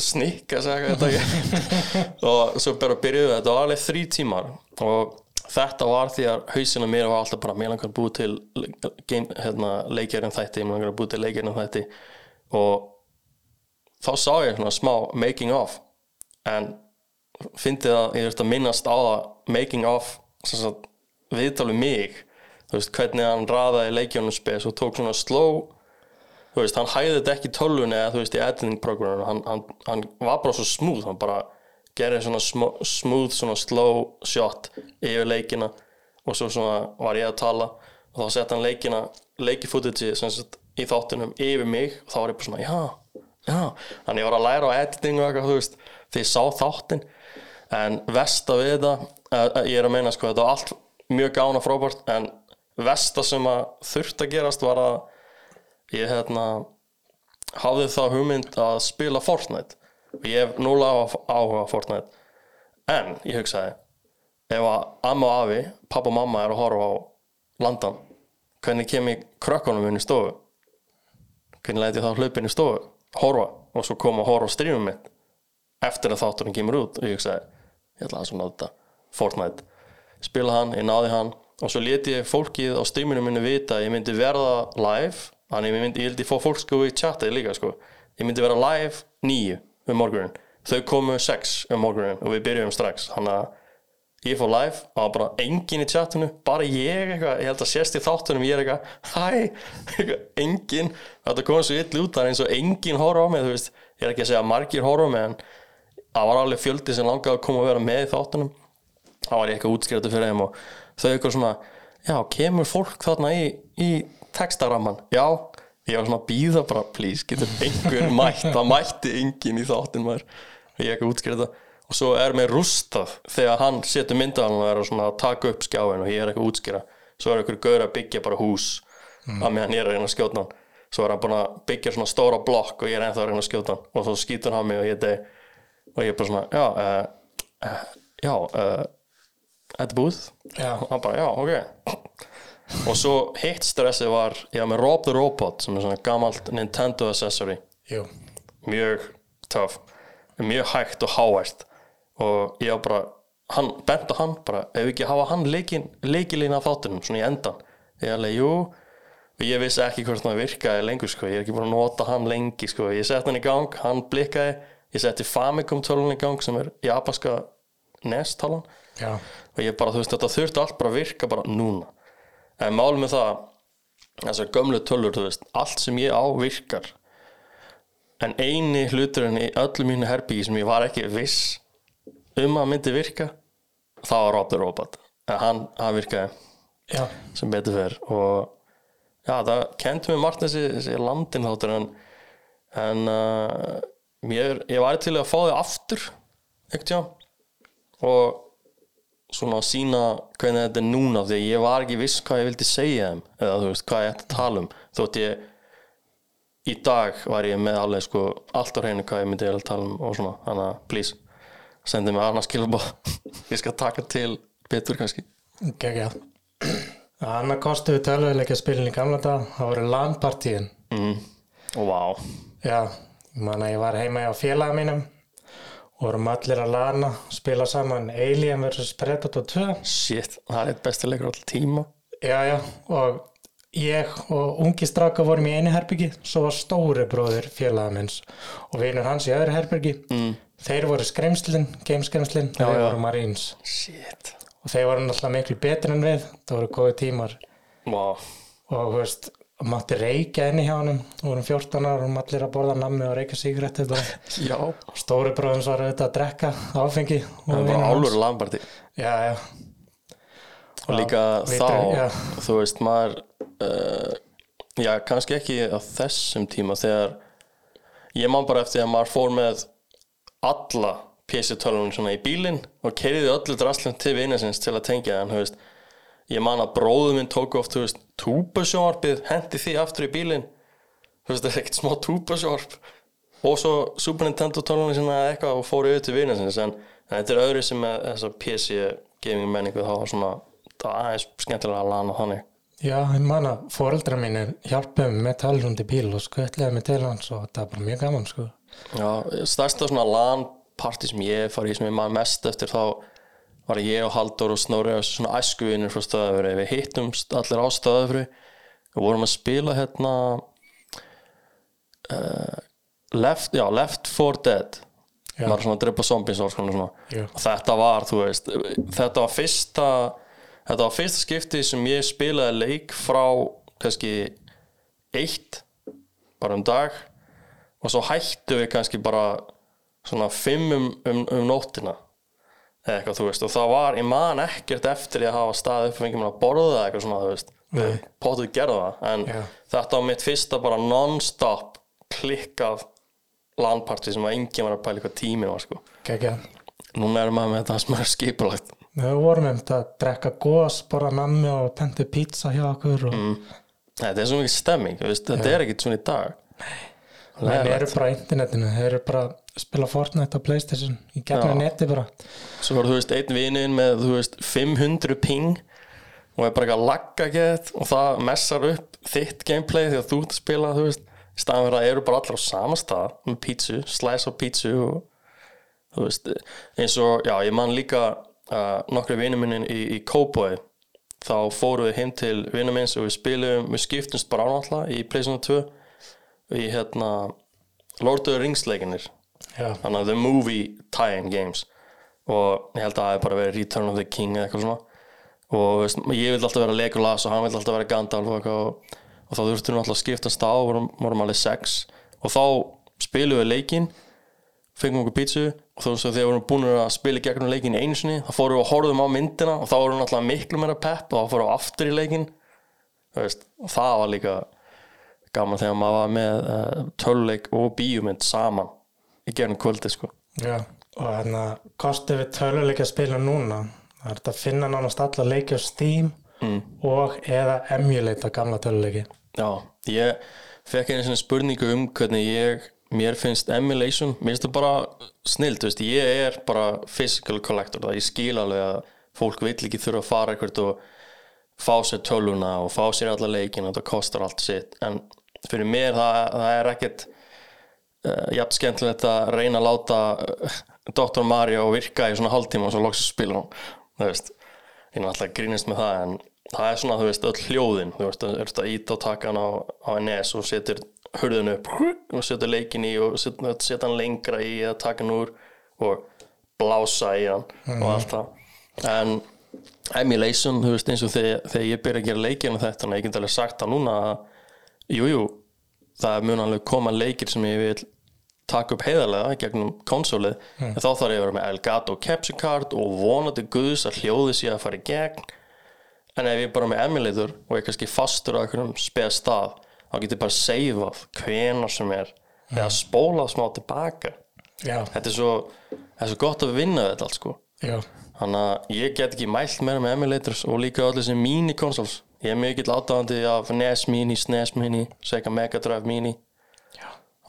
snikka, segja þetta ekki. Og svo bara byrjuðu þetta var alveg þrý tímar. Og þetta var því að hausina mér var alltaf bara mér langar að búið til hérna, leikjarinn þætti, mér langar að búið til leikjarinn þætti. Og þá sá ég svona smá making of en fyndið að ég þurfti að minnast á það making of sagt, viðtal við mig. Þú veist, hvernig hann raðaði leikjónum spes og tók svona slow. Þú veist, hann hæði þetta ekki í tölvunni eða þú veist, í editing programminu hann, hann, hann var bara svo smooth hann bara gerði svona sm smooth svona slow shot yfir leikina. Og svo svona var ég að tala og þá sett hann leikina leikifootage í þáttunum yfir mig. Og þá var ég bara svona, já, já. Þannig ég var að læra á editing og eitthvað, þú veist því ég sá þáttin en versta við þetta, uh, ég er að meina sko, þetta var allt mjög gána frábært en versta sem að þurft að gerast var að ég hérna hafði þá hugmynd að spila Fortnite. Og ég hef núla áhuga Fortnite. En ég hugsaði ef að amma og afi, pappa og mamma er að horfa á landan hvernig kem ég krökkunum inn í stofu? Hvernig læti ég þá hlaupin í stofu? Horfa. Og svo koma að horfa á strífum mitt eftir að þátturinn kemur út og ég hugsaði, ég ætla að svona þetta Fortnite, spila hann, ég náði hann. Og svo leti ég fólkið á stríminu minni vita að ég myndi verða live þannig ég myndi, ég held ég fór fólk sko í chatið líka sko, ég myndi vera live nýju um morgunin, þau komu sex um morgunin og við byrjum strax. Þannig að ég fór live og það var bara engin í chatinu, bara ég eitthvað, ég held að sést í þáttunum, ég er eitthvað hæ, engin þetta kom svo illa út, það er eins og engin horfa á mig, þú veist, ég er ekki að segja margir horfa á mig en það var alveg fjöldi sem langaði að koma að vera með í þáttunum. Þá var eitthvað útskriðatu fyrir þeim og þau eitthvað svona, já, kemur fólk þarna í, í textaramman já, ég var svona að býða bara please, getur einhver mætt? Það mætti engin í þáttin maður. Ég eitthvað útskriðata og svo er mér rústað þegar hann setur myndaðan og er að taka upp skjáin og ég er eitthvað útskýra. Svo er einhver gaur að byggja bara hús mm. að meðan ég er að skjóta hann. Svo er hann búin að byggja svona stóra blokk og ég er ennþá að skjóta hann. Og þá skýtur hann mig og ég deg og ég er bara svona, já uh, já, þetta er búið og hann bara, já, ok. Og svo hitt stressið var ég var með Rob the Robot sem er svona gamalt Nintendo accessory. Jú, mjög töff mjög hægt og háært og ég á bara hann, bent á hann, bara ef ekki hafa hann leikin, leikilína af þáttunum svona í endan ég er alveg, jú. Og ég vissi ekki hvort það virkaði lengur sko. ég er ekki búin að nota hann lengi sko. ég sett hann í gang, hann blikkaði ég setti Famicom tölun í gang sem er japanska NES talan. Já, og ég bara, þú veist, þetta þurfti allt bara að virka bara núna. En málum með það þessar gömlu tölur, þú veist allt sem ég á virkar. En eini hluturinn í öllu mínu herbyggi sem ég var ekki viss um að myndi virka það var Rob the Robot. En hann, hann virkaði já, sem betur fer. Og já, það kendi mér margt þessi, þessi landin þáttur en, en uh, mér, ég væri til að fá þau aftur ekkert og svona að sína hvernig þetta er núna því að ég var ekki viss hvað ég vildi segja þeim eða þú veist hvað ég ætti að tala um. Þótt ég í dag var ég með alveg sko allt á hreinu hvað ég myndi að tala um og svona þannig að please sendi mig annars skilabóð ég skal taka til betur kannski. Geggja Anna kosti við tölvuleikja spilin í gamla dag það voru LAN-partíin. Mm. og vá. Já, ég man að ég var heima hjá félaga mínum. Og vorum allir að lana spila saman Alien vs Predator 2 shit, það er besti leikur alltaf tíma. Já, já, og ég og ungi stráka vorum í einu herbyggi svo var stóri bróðir félaga minns og vinur hans í öðru herbyggi mm. þeir voru skremslin, gameskremslin og þeir já. voru marines. Shit, og þeir voru náttúrulega miklu betri en við það voru góði tímar. Vá. Og þú veist, mátti reykja inni hjá honum. Og vorum 14 ára og vorum allir að borða nammi og reykja sígrætti bara já, stóri bróðum var auðvitað að drekka áfengi og það var álur lambarti já, já, og líka vitur, þá, já. þú veist maður uh, já, kannski ekki á þessum tíma þegar ég man bara eftir að maður fór með alla PC-tölunum svona í bílinn og keiriði öllu draslum til vinnarsins til að tengja en þú veist ég man að bróður minn tók oft, þú veist, túbasjónvarpið hendi því aftur í bílinn. Þú veist, það er ekkert smá túbasjónvarp og svo Super Nintendo sinna eða eitthvað og fór yfir til vinnarsins en, þetta er öðru sem með þessa PC gaming menningu þá var svona það er aðeins skemmtilega að lana þannig. Já, ég man að fóreldra mínir hjálpuðum með talrundi bíl og skvöldlega mig til hans og það var bara mjög gaman sko. Já, stærsta svona LAN party sem ég fari í sem ég maður mest eftir þá var ég og Halldór og Snorri og svona æskuvinur frá stöðafri við hittumst allir á stöðafri og vorum að spila hérna uh, Left, já, Left 4 Dead. Já. maður svona drepa zombies og svona, og þetta var, þú veist þetta var fyrsta þetta var fyrsta skipti sem ég spilaði leik frá kannski eitt bara um dag. Og svo hættu við kannski bara svona fimm um, um, um nóttina eitthvað þú veist og það var, ég man ekkert eftir ég að hafa staðið upp og fengið mér að borða það eitthvað svona þú veist, við pótuð gerða það en Já. þetta var mitt fyrsta bara non-stop klikkað landparti sem að enginn var að pæla hvað tíminn var sko. Kekja. núna er maður með þetta sem er skipulagt. Við vorum um þetta að drekka gós bara nammi og pentu pizza hjá okkur og Mm. þetta er svo mikið stemming, veist, þetta er ekkert svona í dag. Menn eru bara internetinu þeir eru bara spila Fortnite á Playstation í gegnum Já. neti bara. Svo var þú veist einn vininn með þú veist 500 ping og er bara eitthvað að lagga gett og það messar upp þitt gameplay því að þú ert að spila þú veist, í staðan að eru bara allir á sama stað með pítsu, slice á pítsu og þú veist, eins og já, ég man líka uh, nokkru vinnu minni í, í Cowboy. Þá fórum við heim til vinnu minns og við spilum, við skiptumst bara ánáttúrulega í Playstation 2 í hérna Lord of the Rings leikinir Já, þannig að The Movie Tie-in Games. Og ég held að það hef bara verið Return of the King eða eitthvað svona. Og veist, ég vil alltaf vera Legolas og hann vil alltaf vera Gandalf og, og, og þá þurftum við alltaf að skiptast á og vorum, vorum alveg sex. Og þá spilum við leikinn fengum okkur pítsu og þá svo þegar við vorum búin að spila gegnum leikinn einu sinni þá fórum við og horfðum á myndina og þá vorum við alltaf miklu meira pepp og þá fórum við aftur í leikinn. Veist, og það var líka gaman þegar maður var með uh, töluleik og bíumynd saman í gegnum kvöldi sko. Já og hérna kostið við töluleika að spila núna það er að finna nánast alla leiki á Steam mm. og eða emulata gamla töluleiki. Já, ég fekk einu svona spurningu um hvernig ég mér finnst emulation, mér finnst það bara snild, þú veist, ég er bara physical collector, það ég skil alveg að fólk vill ekki þurfa að fara eitthvað og fá sér tölvuna og fá sér alla leikin og það kostar allt sitt. En fyrir mér það, það er ekkert jafn skemmtilegt að reyna að láta uh, Dr. Mario virka í svona hálftíma og svo loksast spila hún. Þú veist, ég er alltaf grínist með það en það er svona, þú veist, öll hljóðin. Þú veist, þú ert að íta á takan á, á NS og setur hurðinu upp og setur leikin í og setur, setur hann lengra í að taka hann úr og blása í hann og allt það. En emulation, þú veist, eins og þegar, þegar ég byrja að gera leikir og þetta, að ég get alveg sagt það núna að jújú, jú, það mun alveg koma leikir sem ég vil taka upp heiðarlega gegnum konsólið en þá þarf ég að vera með Elgato capture card og vonandi guðs að hljóði sé að fara í gegn. En ef ég er bara með emulator og ég er kannski fastur á einhverjum speð stað þá get ég bara seifað hvenar sem er eða spólað smá tilbaka. Já, þetta er svo, er svo gott að vinna þetta allt sko. Já, þannig að ég get ekki mælt meira með emulators og líka öll þessi mini consoles ég er mikill átáðandi af NES Mini, SNES Mini, Sega Mega Drive Mini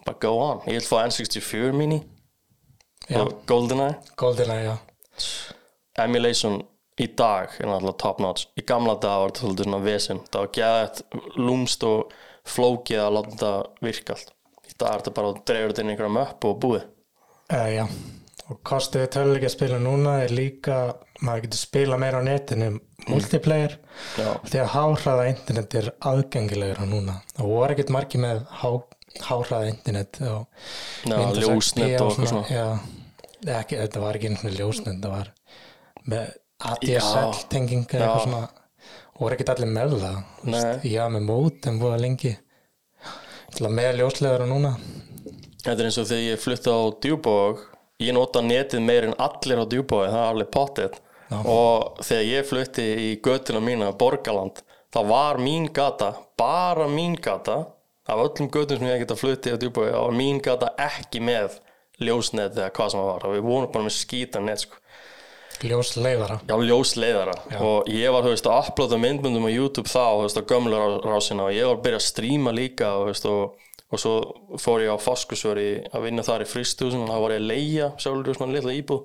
bara go on, ég vil fá N64 Mini já. og GoldenEye. Goldeneye, já. Emulation í dag er náttúrulega top notch. Í gamla dag var þetta svolítið svona vesen. Það var gæðið lúmst og flókið að láta þetta virka allt. Í dag er þetta bara að dreifur þetta inn í einhverja möpp og búið. Uh, já, og kostið töluleika spila núna er líka, maður getur spila meira á netinu, multiplayer já, því að háhraða internet er aðgengilegra núna. Og voru ekkert margir með há, háhraða internet og já ljósnet og eitthvað svona. Já, ekki, þetta var ekki einu svona ljósnet það var með ADSL tenging eða Já. eitthvað svona. Voru ekkert allir með það já, með mót en búið lengi. Að með ljósleðara núna. Þetta er eins og þegar ég flutti á Djúbóg ég nota netið meir en allir á Djúbói það er alveg pottet Já. og þegar ég flutti í göttuna mína Borgaland, þá var mín gata bara mín gata af öllum göttum sem ég geta flutti á Djúbói þá var mín gata ekki með ljósnet eða hvað sem það var. Við vorum bara með skýta net sko. ljósleðara Já, ljósleiðara. Og ég var, þú veist, að uploada myndbundum á YouTube þá, þú veist, á gömlu rá- rásina. Og ég var að byrja að stríma líka þú veist, og, og svo fór ég á Foskusvöri að vinna þar í fristúsin og þá var ég að leia sjálfur svona litla íbúð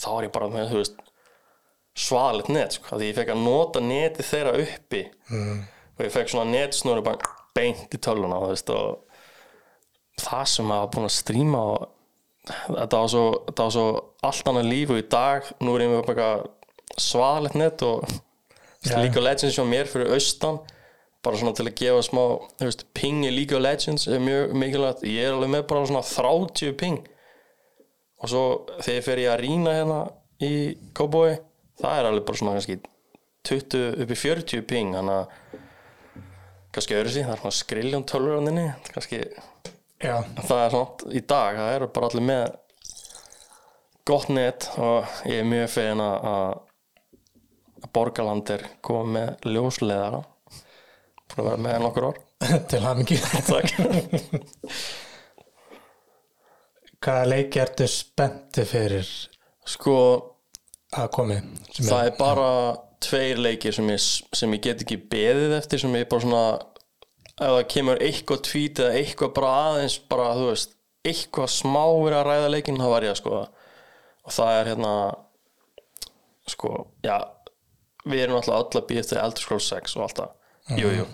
þá var ég bara með, þú veist svaðalegt net, sko, því ég fekk að nota netið þeirra uppi mm. og ég fekk svona netsnúri bara beint í tölvuna, þú veist, og það sem maður búin að stríma og þetta var svo, þetta var svo allt annað líf og í dag, nú er ég með bara svaðalegt net og. League of Legends hjá mér fyrir austan bara svona til að gefa smá veist, ping í League of Legends er mjög mikilvægt, ég er alveg með bara svona 30 ping. Og svo þegar fer ég að rýna hérna í Cowboy, það er alveg bara svona kannski 20 upp í 40 ping, þannig að kannski öðru síðan, það er svona skriljón tölur á þinni, kannski já, það er svona í dag, það eru bara allir með gott net og ég er mjög fegin að að Borgaland er komið með ljósleðara búin að vera með hann okkur ár til hamingi Takk. Hvaða leiki ertu spennti fyrir Sko, að komi það er bara tveir leikir sem ég, sem ég get ekki beðið eftir sem ég bara svona ef það kemur eitthvað tvít eða eitthvað bara aðeins bara, þú veist, eitthvað smá verið að ræða leikinn, þá var ég að skoða. Og það er hérna sko, já við erum alltaf að býja eftir Elder Scrolls 6 og allt það. Jú, jú.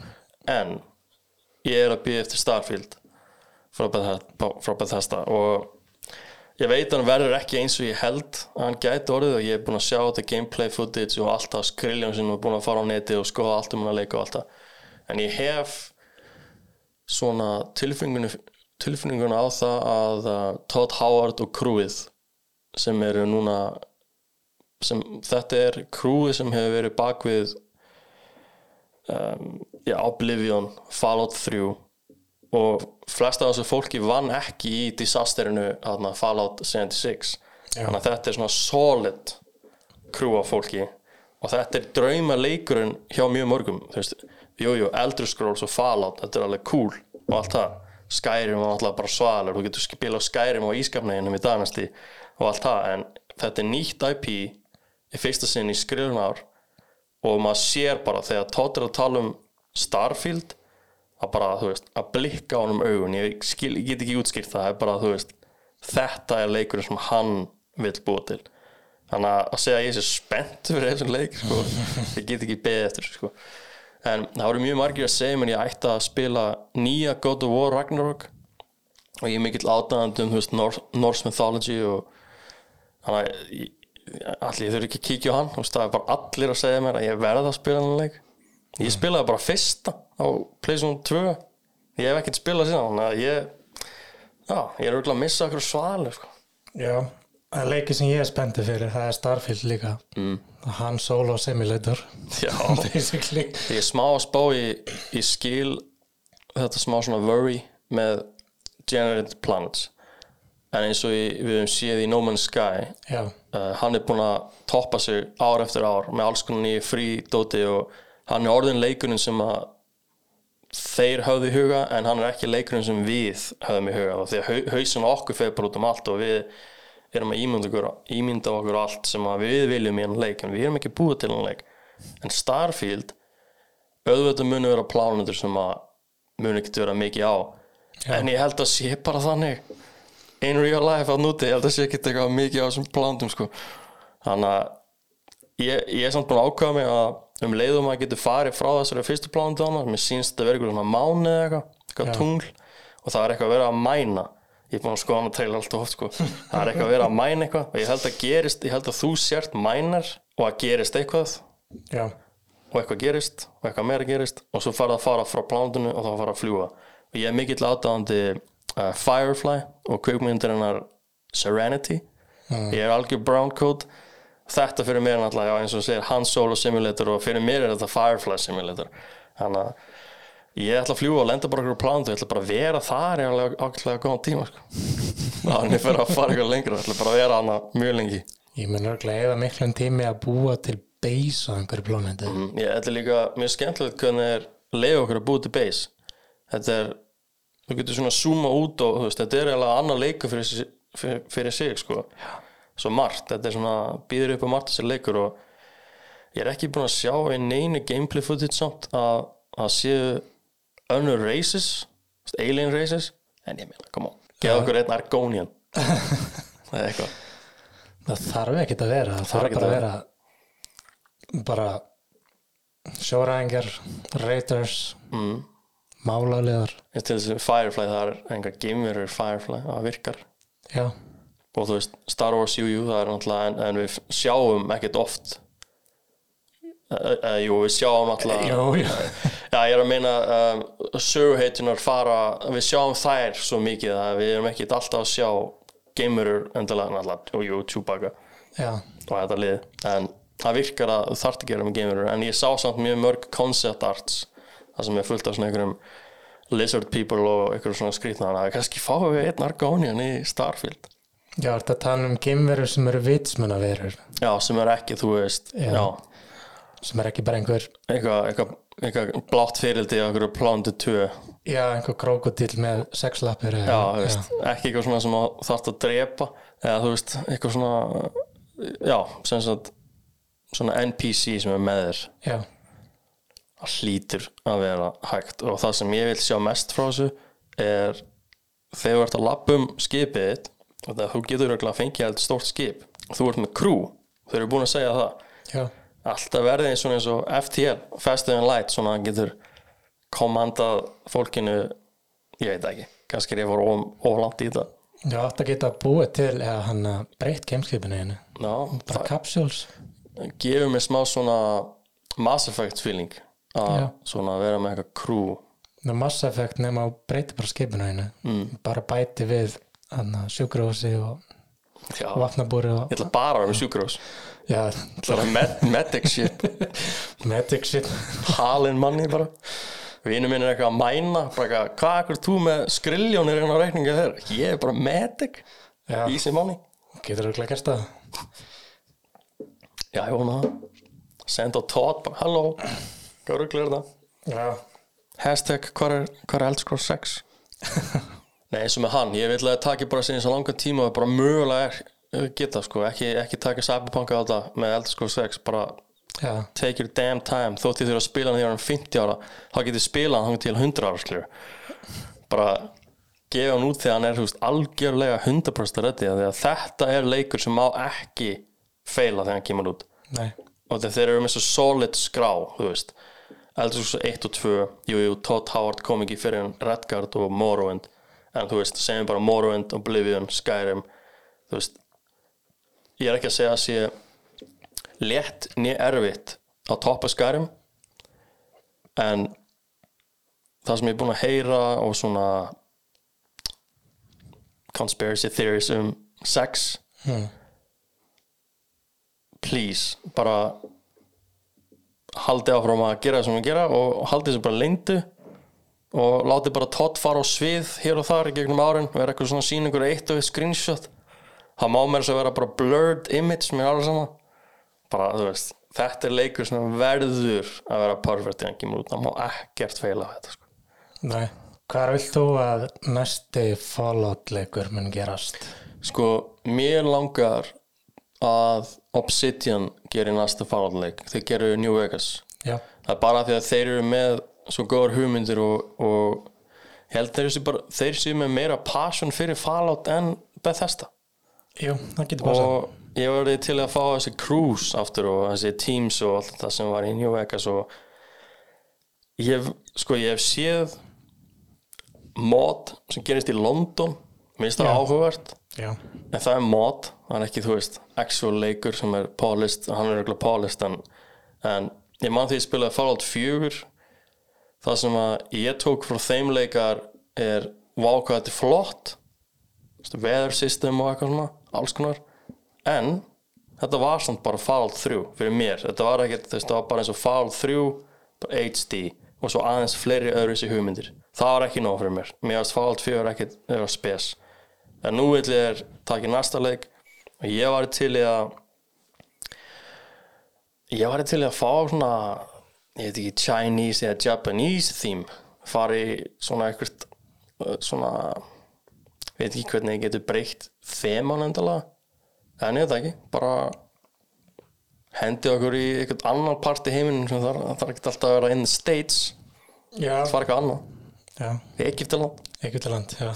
En ég er að býja eftir Starfield frá Bethesda, og ég veit hann verður ekki eins og ég held að hann gæti orðið og ég er búin að sjá þetta gameplay footage og allt það skriljum sem er búin að fara á neti og skoða allt um hann að leika og allt það. En ég hef svona tilfinninguna, á það að Todd Howard og crewið sem eru núna sem, þetta er crewið sem hefur verið bakvið um, já, Oblivion Fallout 3 og flesta af þessu fólki vann ekki í disasterinu hana, Fallout 76 Já. þannig að þetta er svona solid crew af fólki. Og þetta er drauma leikurinn hjá mjög mörgum jújú, Elder Scrolls og Fallout þetta er alveg cool og allt það. Skyrim var alltaf bara svalur þú getur spilað Skyrim á ískapneginum í dagnasti og allt það, en þetta er nýtt IP í fyrsta sinn í skrifnar og maður sér bara þegar er að tala um Starfield að bara, þú veist, að blikka á honum augun. Ég, skil, ég get ekki útskýrt það, það er bara, þú veist þetta er leikurinn sem hann vil búa til. Þannig að að segja að ég sé spennt fyrir þessum leik, sko ég get ekki beðið eftir, sko. En það voru mjög margir að segja mér ég ætti að spila nýja God of War Ragnarok og ég er mikill átæðandi um, þú veist, Norse, Norse Mythology og þannig að allir, ég þurfi ekki að kíkja á hann. Og það er bara allir að segja mér að ég verða að spila hann leik ég spilaði bara fyrsta á Playstation 2 ég hef ekkert spilað síðan þannig að ég já, ég er auðvitað að missa okkur svali sko. Já, er leikið sem ég er spenntið fyrir það er Starfield líka. Mm. Han Solo Simulator já, ég er smá að spá í, í skil þetta smá svona worry með Generated Planets. En eins og í, við höfum séð í No Man's Sky uh, hann er búinn að toppa sig ár eftir ár með alls konar nýju frídóti og hann er orðin leikurinn sem að þeir höfðu í huga en hann er ekki leikurinn sem við höfðum í huga. Því að hau- hausinn á okkur fegur bara út um allt og við erum að ímynda okkur, ímynda okkur allt sem að við viljum í hann leik en við erum ekki búið til hann leik. En Starfield auðvitað muni vera plánundur sem að muni ekki vera mikið á. En ég held að sé bara þannig in real life á núti, ég held að sé ekki eitthvað mikið á þessum plánundum sko. Þannig að ég, ég er samt búin að ákvæða mig að um leiðum að getur farið frá þessari fyrstu plánundu á mér sínst að vera eitthvað svona mánu eða eitthvað, eitthvað tungl og það er eitthvað að vera að mæna. Ég er búin að skoða hann að treyla alltaf oft sko. það er eitthvað að vera að mæna eitthvað og ég held að gerist, ég held að þú sért mænar og að gerist eitthvað. Já, og eitthvað gerist og eitthvað meira gerist og svo farið að fara frá plánundinu og þá fara að fljúa og ég er mikill aðdáðandi uh, Firefly og kveikmyndirinnar Serenity. Ég er algjör brown coat þetta fyrir mér náttúrulega, já, eins og þú segir Han Solo Simulator og fyrir mér er þetta Firefly Simulator. Þannig að ég ætla að fljúa og lenda bara okkur á plánundu ég ætla bara að vera þar í alveg ákveðlega góðan tíma sko. þannig fyrir að fara eitthvað lengra ég ætla bara að vera hana mjög lengi. Ég mun örglega eða miklum tími að búa til base á einhverju plónandi Mm, Ég, er líka mjög skemmtilegt hvernig er leið okkur að búið til base. Þetta er, þú getur svona zooma út og veist, þetta er eiginlega annar leikur fyrir, fyrir, fyrir sig sko. Svo margt, þetta er svona býður upp á margt þessi leikur og ég er ekki búin að sjá í neinu gameplay footage samt að, að séu önnur races alien races, en ég meina, on geða okkur einn Argonian. Það er eitthvað. Það þarf ekkert að vera það þarf bara að vera bara sjóræðingar raiders mm. þessi Firefly, það er enga gameverur Firefly, það virkar. Já, og þú veist, Star Wars, jú, jú, það er náttúrulega en, en við sjáum ekkert oft. Uh, uh, jú, við sjáum alltaf jú, jú. já, ég er að meina um, söguheitunar fara, við sjáum þær svo mikið að við erum ekkert alltaf að sjá gamerur endilega, náttúrulega, jú, jú, Chewbacca já, og þetta lið, en það virkar að þú þarft að gera með gamerur, en ég sá samt mjög mörg concept arts, það sem er fullt af svona einhverjum lizard people og einhverjum svona skrýtna, þannig að kannski fáum við einn Argonian í Starfield já, þetta tala um geimverur sem eru vitsmunaverur? Já, sem er ekki, þú veist Já. Já, sem er ekki bara einhver eitthvað eitthva, eitthva blátt fyrildi á einhverju plándu 2 já, einhver krókodill með sexlappir Já, þú veist, ekki eitthvað svona sem þú þarft að drepa eða þú veist, eitthvað svona já, sem sagt svona NPC sem er með þér. Já, það hlýtur að vera hægt. Og það sem ég vil sjá mest frá þessu er þegar þú ert að lappa um skipið og það þú getur að fengja heldur stórt skip. Þú ert með crew, þau eru búin að segja það. Já, alltaf verði eins og eins og FTL Faster Than Light, svona getur komandað fólkinu ég veit ekki, kannski er ég voru oflant í þetta. Já, að geta búið til eða hann að breytt gameskipinu Já, bara það gefur mér smá svona Mass Effect feeling að vera með eitthvað crew. Mass Effect nema að breyti bara skipinu einu. Mm. bara bæti við að sjúkrahúsi og vatnabúri og ég ætla bara að vera með sjúkrós já, med medic shit. Medic shit. Halin manni bara. Vinu minn er eitthvað að mæna bara hvað er þú með skriljónir hérna á reikninga þeir? Ég er bara medic. Easy money getur þú glækast það. Já, ég vona það. Senda á Todd bara, halló Hvað rugglir það? já, Hashtag, hvað er, er Eldscross 6? Nei, eins og með hann. Ég vil að það taki bara sinni svo langan tíma og bara mögulega er, eh, geta sko. Ekki, ekki taka Cyberpunk á þetta með Eldscross 6 bara já, take your damn time. Þótt ég þurfa að spila hann þegar hann er 50 ára þá getið spila hann til 100 ára skilur bara gefa hann út þegar hann er veist, algjörlega 100% reddi að þetta er leikur sem má ekki feila þegar hann kemur út. Nei. Og þegar þeir eru með svo solid skrá þú veist, Eldur 1 og 2 jú, jú, Todd Howard kom ekki fyrir en Redguard og Morrowind en þú veist, segjum bara Morrowind, Oblivion, Skyrim þú veist ég er ekki að segja að sé létt niður erfitt á toppa Skyrim en það sem ég er búin að heyra og svona conspiracy theories um sex hmm. please, bara haldi áfram að gera það sem við gera og haldi þessu bara leyndu og láti bara Todd fara á svið hér og þar í gegnum árin vera eitthvað svona síningur eitt og eitt screenshot. Það má mér þess að vera bara blurred image mér alveg sama. Bara þú veist, þetta er leikur sem verður að vera perfect í hann kemur út. Það má ekkert feila á þetta sko. nei. Hvað vilt þú að næsti Fallout leikur mun gerast? Sko, mér langar að Obsidian gerir næsta Fallout leik. Þeir gerir New Vegas. Já, það er bara því að þeir eru með svo góður hugmyndir og, og ég held þeir séu bara þeir séu með meira passion fyrir Fallout en Bethesda. Jú, það getur bara og ég var til að fá þessi cruise aftur og þessi teams og allt það sem var í New Vegas og ég hef, sko ég hef séð mod sem gerist í London. Mér finnst það Já. áhugavert. Já, en það er mod, það er ekki þú veist actual leikur sem er polished hann er eitthvað polished en, en ég man því ég spilaði Fallout 4 það sem að ég tók frá þeim leikar er vákvað þetta er flott. Weather system og eitthvað svona alls konar. En þetta var samt bara Fallout 3 fyrir mér, þetta var ekkert þetta var bara eins og Fallout 3 bara HD og svo aðeins fleiri öðru þessi hugmyndir. Það var ekki nóg fyrir mér. Mér varst Fallout 4 ekkert vera spes. En nú vil ég er takið næsta leik. Og ég var til í að ég var til í að fá svona ég veit ekki Chinese eða Japanese theme. Fari svona eitthvað svona veit ekki hvernig ég getur breytt þeman endalega en ég veit það ekki bara hendi okkur í eitthvað annar part í heiminum sem það þarf ekki alltaf að vera in the States. Það var eitthvað annað. Egyptaland Egyptaland, já.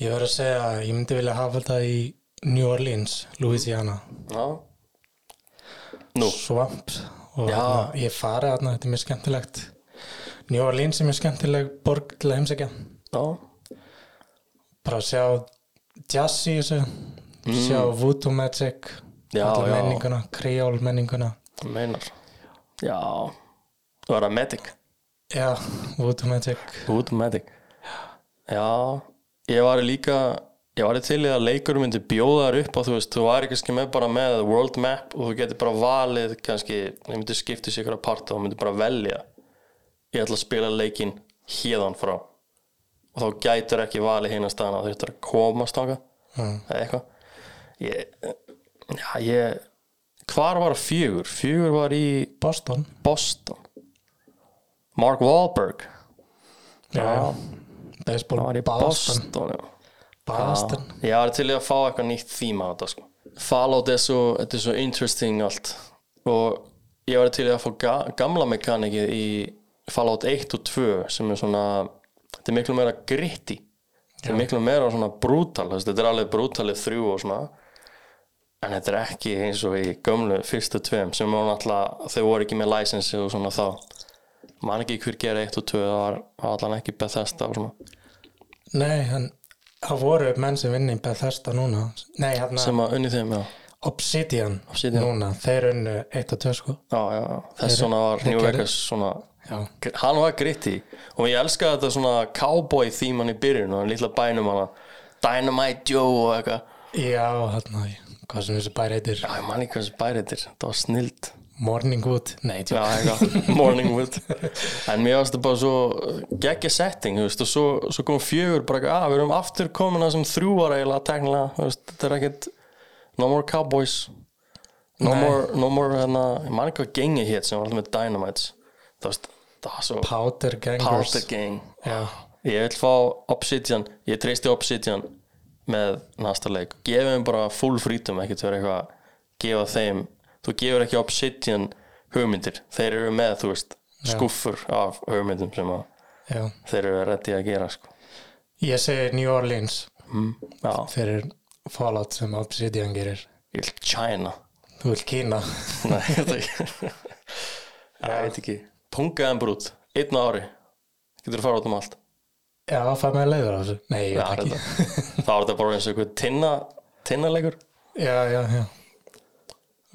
Ég verður að segja að ég myndi vilja hafa þetta í New Orleans, Louisiana. Já. Nú, Swamp og hana, ég fari þarna, þetta er mjög skemmtilegt. New Orleans er mjög skemmtileg borg til að heimsækja. Bara að sjá jazz í þessu sjá voodoo magic Mm. Já, alla já. menninguna, kreól menninguna. Það meinar. Já, það var að medic já, voodoo magic. Good Medic Já, ég var líka ég var til í að leikur myndi bjóða þar upp og þú veist, þú væri kannski með bara með world map og þú getur bara valið kannski, ég myndi skipta sér ykkur að parta og þú myndi bara velja. Ég ætla að spila leikinn hérðan frá. Og þá gætur ekki valið staðan að þú ætlar að komast þangað. Mm. eða eitthvað. Ég, já, ég hvar var fjögur? Fjögur var í Boston. Boston. Mark Wahlberg. Já, baseball Það var í Boston, Boston, já. Boston. Já, Ég var til að fá eitthvað nýtt þýma á þetta sko. Fallout er svo, þetta er svo interesting allt. Og ég var til að fá ga gamla mekanikið í Fallout 1 og 2 sem er svona, þetta er miklu meira gritti þetta er miklu meira svona brútal þetta er alveg brútalið 3 og svona. En þetta er ekki eins og í gömlu fyrstu tveim sem voru náttúrulega þau voru ekki með license og svona þá. Man ekki hver gera 1 og 2 það var allan ekki Bethesda og svona. Nei, en það voru menn sem vinni Bethesda núna. Nei, hérna sem að unni þeim, já. Obsidian, Obsidian. núna. Þeir unnu 1 og 2 sko. Já, já, þess Þeir- svona var New Vegas svona Já, hann var gritti og ég elskaði þetta svona cowboy þíman í byrjun og lítla bænum hana. Dynamite Joe og eitthvað. Já hérna Hvað sem þessi bæri heitir. Já, ég man ekki hvað þessi bæri þetta það var snild Morningwood Nei, Já, eitthvað, Morningwood En mér varst það bara svo geggja setting, veist, og svo, svo kom fjögur bara, að við erum aftur komin að sem þrjú var eiginlega teknilega, þetta er ekkert No more Cowboys. No Nei. more, no more, hérna, ég man ekki hvað gengi hétt sem var alltaf með Dynamites. Þú veist, það var svo Powder Gangers. Powder Gang. Já, Ég vil fá Obsidian, ég treysti Obsidian með næsta leik. Þeim bara full freedom, ekkert vera eitthvað að gefa þeim, þú gefur ekki Obsidian hugmyndir. Þeir eru með, þú veist, skúffur af hugmyndum sem að já. þeir eru reddi að gera sko. Ég segi New Orleans. Mm, Já, fyrir Fallout sem Obsidian gerir. Ég vil China. Þú vil Kína. Nei, veit ekki. Ég veit ekki. Pungaðan brút, einn ári. Getur þú fara út um allt? Já, það með leiður á þessu. Nei, ég Já, veit ekki. þetta- þá er þetta bara eins og einhver tinna tinnalegur. Já, já, já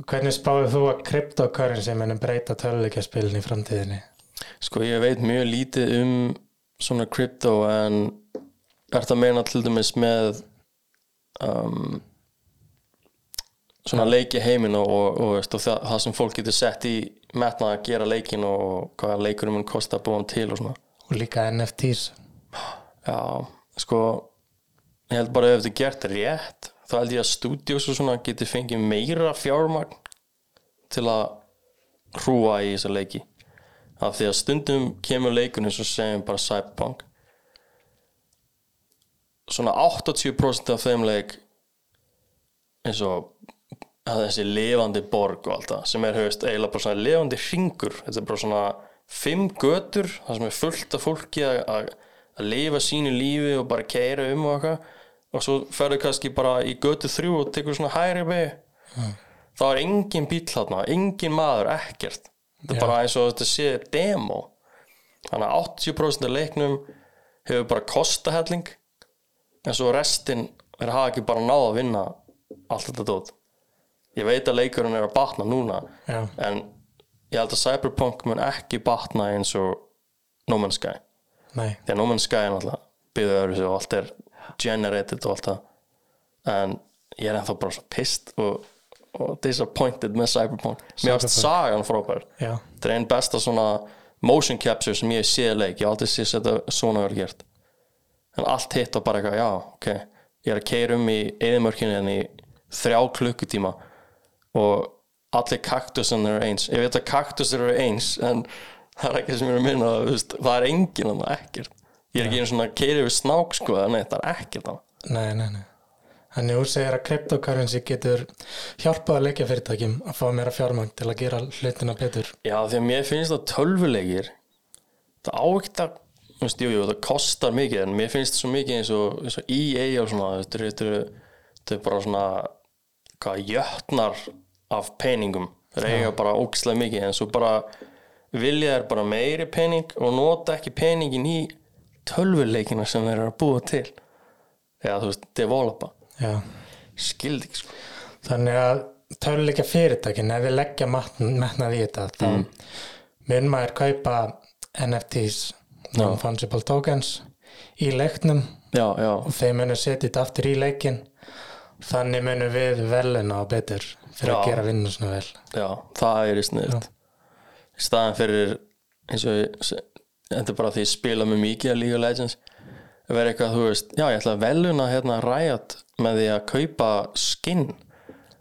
Hvernig spáðið þú að cryptocurrency munum breyta töluleikjaspilin í framtíðinni? Sko ég veit mjög lítið um svona krypto en er það meina til dæmis með um, svona leiki heimin og, og, og, veist, og það, það sem fólk getur sett í metna að gera leikin og hvað leikurinn mun kosta að búa hann til og svona. Og líka NFTs Já, sko ég held bara ef er gert rétt þá held ég að stúdíos og svona geti fengið meira fjármagn til að hrúa í þessa leiki. Af því að stundum kemur leikun eins og segjum bara Cyberpunk. Svona 80% af þeim leik eins og þessi lifandi borg og allt það sem er höfist eiginlega bara svona lifandi hringur. Þetta er bara svona fimm götur það sem er fullt af fólki að, að, að lifa sínu lífi og bara keira um og eitthvað og svo ferðu kannski bara í götu þrjú og tekur svona hæri begi þá er engin bíl þarna engin maður, ekkert. Þetta er Já. bara eins og þetta sé demo. Þannig að 80% af leiknum hefur bara kostahelling en svo restin er hafa ekki bara náð að vinna allt þetta dót. Ég veit að leikurinn er að batna núna Já, en ég held að Cyberpunk mun ekki batna eins og No Man's Sky. Nei, því að No Man's Sky er náttúrulega byggðu öðru og allt er generated og allt það. En ég er ennþá bara svo pissed og, og disappointed með Cyberpunk. Mér Cyberpunk. sagan frábær. Þetta er einn besta svona motion capture sem ég í leik, ég hef aldrei séð þetta svona vel gert. En allt hitt og bara eitthvað, já, ok. Ég er að keira um í eðimörkinu en í þrjá klukkutíma og allir kaktusinn eru eins. Ég veit að kaktusir eru eins en það er ekki sem ég er að minna það er enginn þannig ekkert ég er ekki einu svona að keira yfir snák sko, nei, það er ekkert þannig nei, nei, nei. Þannig þú segir að cryptocurrency getur hjálpað að leikja fyrirtækjum að fá meira fjármagn til að gera hlutina betur. Já, því að mér finnst það tölvuleikir það á ekkert að jú, jú, það kostar mikið en mér finnst svo mikið eins og, eins og EA og svona, þetta er- þetta er- þetta er bara svona hvað jötnar af peningum. Þeir eiga bara ógislega mikið en svo bara vilja þær bara meiri pening og nota ekki peningin í tölvuleikina sem þeir eru að búa til. Eða þú veist, developa. Já, skildi ekki sko. Þannig að töluleikja fyrirtækin ef við leggja metnað í þetta þá Mm. mun maður kaupa NFTs non-fungible tokens í leiknum. Já, já, og þeir munu setja þetta aftur í leikin þannig munum við velina á betur fyrir að Já. gera vinnu svona vel. Já, það er í sniðt í staðan fyrir eins og þetta er bara því ég spila með mikið að League of Legends. Að vera eitthvað, þú veist, já ég ætla að veluna hérna Riot með því að kaupa skinn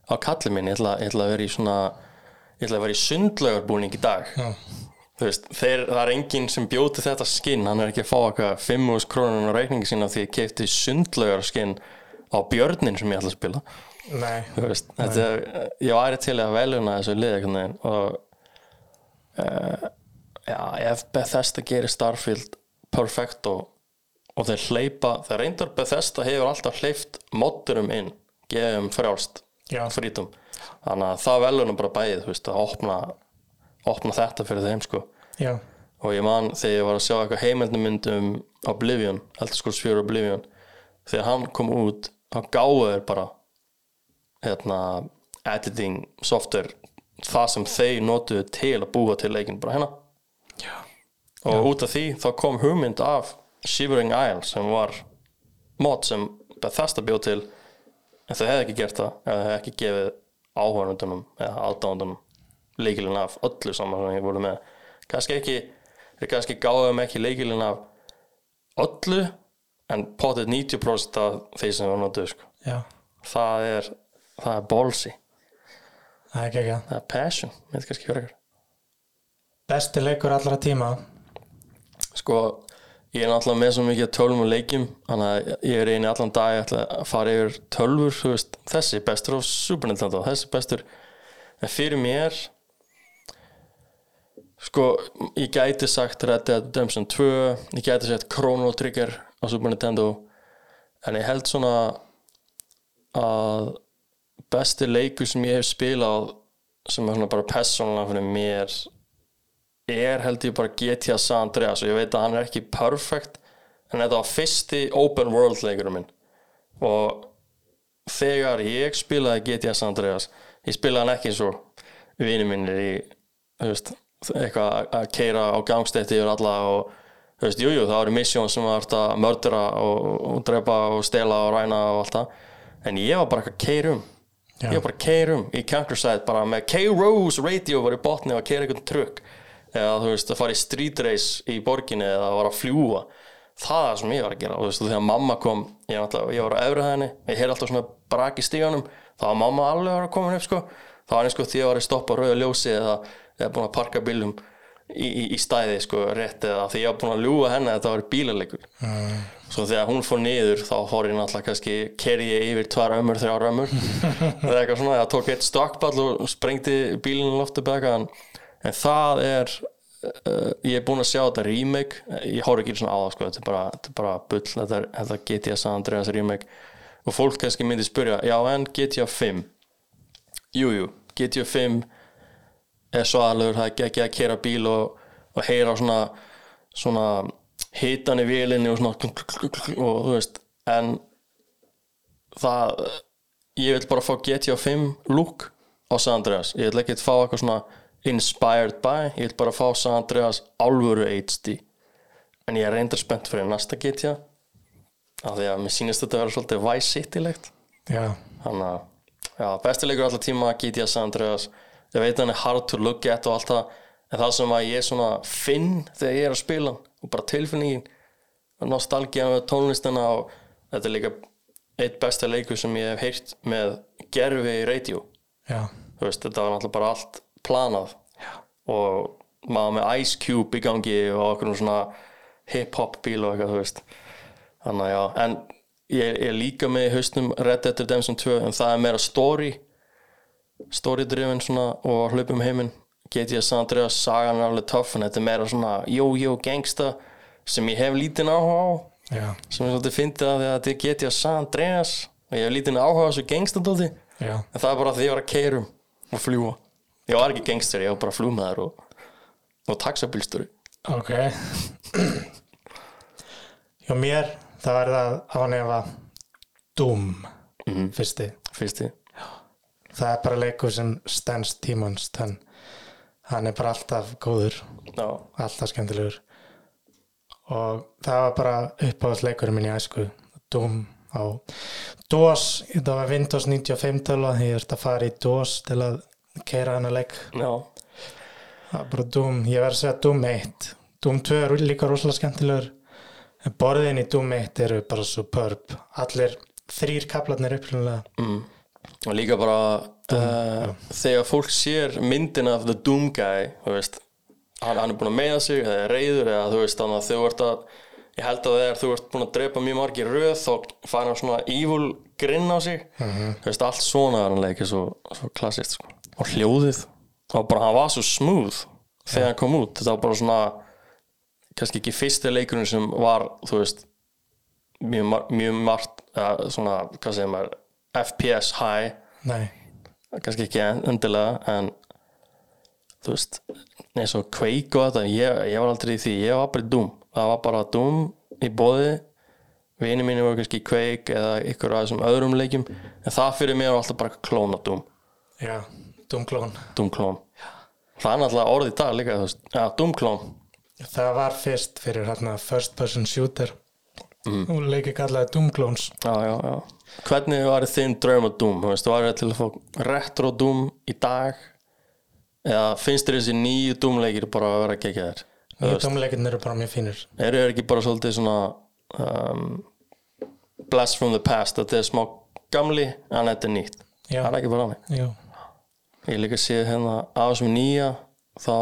á kalli minn. Ég ætla, ég ætla að vera í svona ég ætla að vera í sundlaugarbúning í dag. Já. þú veist, þeir, það er enginn sem bjóti þetta skinn, hann er ekki að fá eitthvað 5.000 krónun á reikningi sína því ég keipti sundlaugarskinn á björnin sem ég ætla að spila. Nei, veist, þetta er, ég væri til að veluna þessu lið og uh, já, ef Bethesda gerir Starfield perfect og, og þeir hleypa, þeir reyndar Bethesda hefur alltaf hleyft moddurum inn, gefum frjálst Já. frítum þannig að það velur nú bara bæðið veist, að opna, opna þetta fyrir þeim sko. Já, og ég man þegar ég var að sjá eitthvað heimildumynd um Oblivion, Elder Scrolls 4 Oblivion þegar hann kom út þá gáðu þeir bara hérna editing software það sem þeir notuðu til að búa til leikin bara hérna já, og út af því þá kom hugmynd af Shivering Isle sem var mod sem Bethesda bjóð til en þau hefði ekki gert það eða hefði ekki gefið áhörnundunum eða aðdáðundunum leikilinn af öllu saman sem ég voru með. Kannski ekki, þeir kannski gáðum ekki leikilinn af öllu en potið 90% af þeir sem var notuð sko. já. Það er það er ballsy, það er passion með kannski verður besti leikur allra tíma. Sko ég er náttúrulega með svo mikið tölvum og leikjum þannig að ég er eini allan dag að fara yfir tölvur þú veist, þessi bestur á Super Nintendo þessi bestur. En fyrir mér sko ég gæti sagt Red Dead Redemption 2 ég gæti sagt Chrono Trigger á Super Nintendo en ég held svona að besti leikur sem ég hef spilað sem er svona bara persónulega fyrir mér er held ég bara GTA San Andreas og ég veit að hann er ekki perfect en þetta var fyrsti open world leikurum minn. Og þegar ég spilaði GTA San Andreas ég spilaði hann ekki eins og vinið minnir í þú veist, eitthvað að- keira á gangstætti yfir alla og veist, jújú, jú, það eru misjón sem var að mördura og, og drepa og stela og ræna og allt það. En ég var bara eitthvað að keira um Já. ég var bara að keira um í Countryside bara með K-Rose radio var í botni og að keira einhvern trukk eða þú veist að fara í street race í borginni eða var að fljúa það er það sem ég var að gera og þú veist og þegar mamma kom ég, náttúrulega- ég var á efri hæðinni ég heyrði alltaf svona brak í stíganum þá var mamma alveg að vera komin upp sko. Það var eins og því að ég var að stoppa rauða ljósi eða, eða búin að parka bílum í, í, í stæði sko rétt eða því ég var búin að ljúga henni að þetta var bílalegur mm. Svo þegar hún fór niður þá fór ég náttúrulega kannski kerði ég yfir tvær ömmur, þrjár ömmur eða eitthvað svona, það tók eitt stokkball og sprengdi bílinn loftu baka en, en það er uh, ég er búinn að sjá þetta remake. Ég hóru ekki svona á það sko, þetta er bara, þetta er bara bull, þetta er, þetta GTA San Andreas remake. Og fólk kannski myndi spyrja já en GTA 5 jújú, jú, GTA 5 er svaðalur, það er ekki að kera bíl og, og heyra svona svona hitan í vélinni og svona og þú veist en það ég vil bara fá GTA 5 look á San Andreas, ég vil ekki fá eitthvað svona inspired by, ég vil bara fá San Andreas álfuru HD en ég er reyndar spennt fyrir næsta GTA af því að mér sýnist þetta að vera svolítið Vice City-legt þannig að já, bestilegur alltaf tíma GTA San Andreas. Ég veit að hann er hard to look at og allt það en það sem að ég svona finn þegar ég er að spila og bara tilfinningin og nostalgía með tónlistina og þetta er líka eitt besta leikur sem ég hef heyrt með gerfi í radio. Þú veist, þetta var náttúrulega bara allt planað já, og maður með Ice Cube í gangi og okkur svona hip-hop bíl og eitthvað, þú veist. Þannig að já, en ég er líka með í haustum Red Dead Redemption 2 en það er meira story story driven svona og hlaupum heiminn. GTA San Andreas, sagan er alveg tough en þetta er meira svona yo-yo gangsta sem ég hef lítinn áhuga á. Já, sem ég svolítið fyndið að því að þetta er GTA San Andreas og ég hef lítinn áhuga á þessu gangstadóti já, en það er bara því ég var að keirum og fljúa ég var ekki gangster, ég var bara flugmaður og, og taxabílsturi ok. Hjá mér það var það að hann efa Doom Mhm. fyrsti. Fyrst í það er bara leikur sem stendst tímans hann, hann er bara alltaf góður. Já, alltaf skemmtilegur. Og það var bara uppáðsleikurinn minn í æsku Doom á DOS, þetta var Windows 95 tala, ég þurfti að fara í DOS til að keira hana leik. Já, það var bara Doom, ég verði að segja Doom 1 Doom 2 er líka rosalega skemmtilegur en borðin í Doom 1 eru bara superb, allir þrýr kaplarnir upplunlega mm. og líka bara uh, þegar fólk sér myndin af The Doom Guy veist, hann, hann er búin að meiða sig eða er reyður eða þú veist þannig að þú ert að ég held að þegar þú ert búin að drepa mjög margir röð þá fær hann svona evil grinn á sig. Þú veist allt svona er hann leikið svo, svo klassist sko. Og hljóðið og bara hann var svo smooth þegar hann kom út. Þetta var bara svona kannski ekki fyrsti leikurinn sem var þú veist mjög, mjög margt uh, svona, hvað segir maður FPS high. Nei, kannski ekki en- endilega en þú veist eins og Quake og þetta ég, ég var aldrei í því, ég var bara í Doom. Það var bara Doom í bóði vini mínu voru kannski Quake eða ykkur af þessum öðrum leikjum. En það fyrir mér var alltaf bara klóna Doom. Já, Doom-klón. Doom klón það er náttúrulega orðið í dag líka þú veist, já, Doom klón það var fyrst fyrir hérna first person shooter. Mhm. og leikir kallaði Doom-klóns. Já, já, já. Hvernig var þinn draum á Doom, þú veist, var það til að fá retro Doom í dag? Eða finnst þér þessi nýju Doom leikir bara að vera ekki ekki þér nýju Doom-leikirnir eru bara mjög fínir. Eru þeir ekki bara svolítið svona um, blast from the past þetta er smá gamli en þetta er nýtt? Já. það er ekki bara hannig Jú. Ég líka sé hérna af þessum nýja þá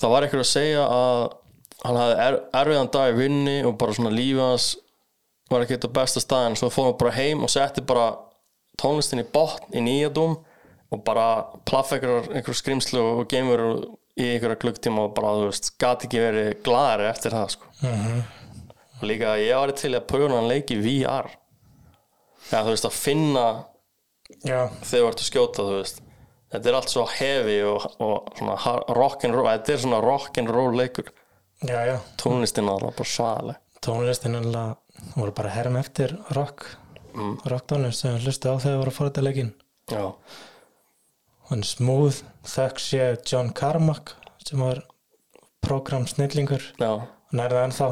þá var einhver að segja að hann hafði er, erfiðan dag í vinni og bara svona lífið hans var ekki þetta besta staðin svo fór hann bara heim og setti bara tónlistin í botn í nýja dúm og bara plaff einhver, skrimslu og geimur í einhverja klukktíma og bara þú veist gat ekki verið gladari eftir það sko. Og líka ég var til að pröfa hann leiki VR Já, þú veist að finna já, þegar þú ert að skjóta þú veist. Þetta er allt svo heavy og, og svona rock'n'roll, þetta er svona rock'n'roll leikur. Tónlistin er alltaf bara svaðaleg tónlistin alltaf voru bara herm eftir rock. Mm. rocktónlist sem við hlustu á þegar við voru að fóra þetta leikin já, hann er smooth, þökk sé John Carmack sem var prógramsnillingur já, hann er það ennþá.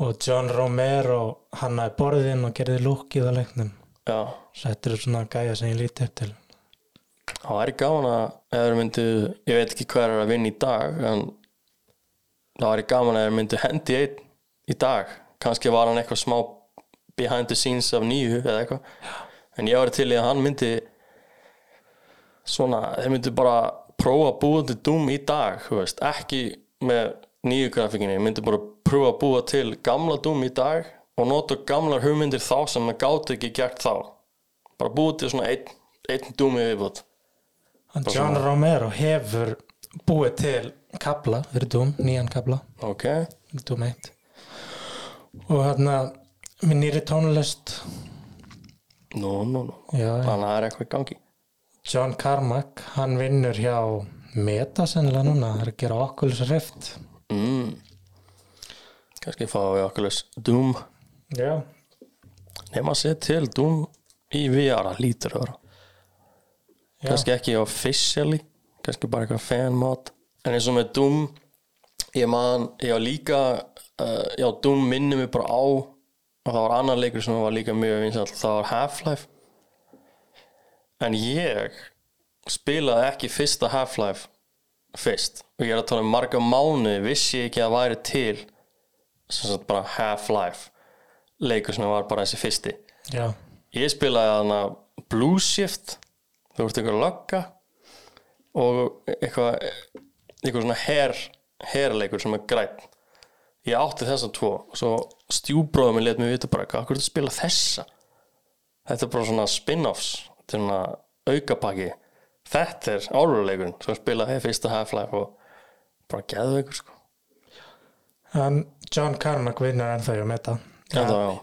Og John Romero hann að borðin og gerði lúkið á leiknum já. Þetta eru svona gæja sem ég líti upp til það væri gaman að þeir myndu, ég veit ekki hver er að vinna í dag en það væri gaman að þeir myndu hendi einn í dag. Kannski var hann eitthvað smá behind the scenes af nýju eða eitthvað. En ég var til í að hann myndi svona, þeir myndu bara prófa að búa til Doom í dag ekki með nýju grafikinni, myndi bara prófa að búa til gamla Doom í dag og nota gamlar hugmyndir þá sem maður gáti ekki gert þá. Bara búa til svona einn, einn í viðbútt John Romero hefur búið til kabla fyrir Doom, nýjan kabla ok, Doom 1 og að með nýri tónlist. Nú, nú, nú. Þannig að það er eitthvað í gangi. John Carmack hann vinnur hjá Meta sennilega núna, það er að gera Oculus Rift. Mm. kannski fá við okkur Doom já, nema að segja til Doom í VR að lítur að vera. Já, kannski ekki officially kannski bara eitthvað fan mod. En eins og með Doom ég man, ég var líka uh, já, Doom minnir mig bara á og það var annar leikur sem var líka mjög vinsall, það var Half-Life. En ég spilaði ekki fyrsta Half-Life fyrst. Og ég er að tala um marga mánuði vissi ég ekki að væri til sem sagt bara Half-Life leikur sem var bara þessi fyrsti. Já, ég spilaði hana Blue Shift þú ert eitthvað lögga og eitthvað eitthvað svona her, herleikur sem er græn ég átti þessa tvo og svo stjúbróðum minn let mér vita bara hvað, hvað er að spila þessa? Þetta er bara svona spin-offs þetta er svona aukapaki þetta er áruleikurinn svo spilaði ég fyrsta Half-Life og bara geðveikur sko. Hann John Carmack vinnur ennþá Já, það, já. Hann,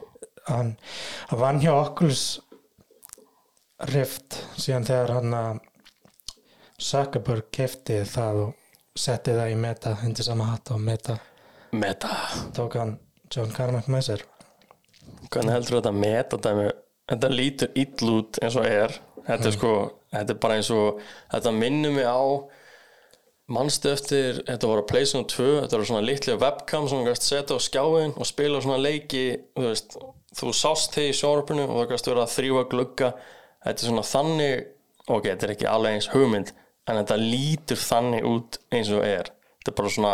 hann vann hjá Oculus Rift síðan þegar hann að Zuckerberg kefti það og setti það í Meta hindi sama hatt og Meta. Meta. Tók hann John Carmack með sér. Hvernig heldur þetta metadæmi þetta lítur ill út eins og er. Þetta er sko, þetta er bara eins og þetta minnir mig á manstu eftir, þetta voru að Playstation 2 þetta voru svona litlega webcam sem þú gæst setja á skjáin og spila svona leiki þú veist, þú sást þig í sjónarpinu og þú gæst vera að þrjúa glugga. Þetta er svona þannig ok, þetta er ekki alveg eins hugmynd en þetta lítur þannig út eins og er. Þetta er bara svona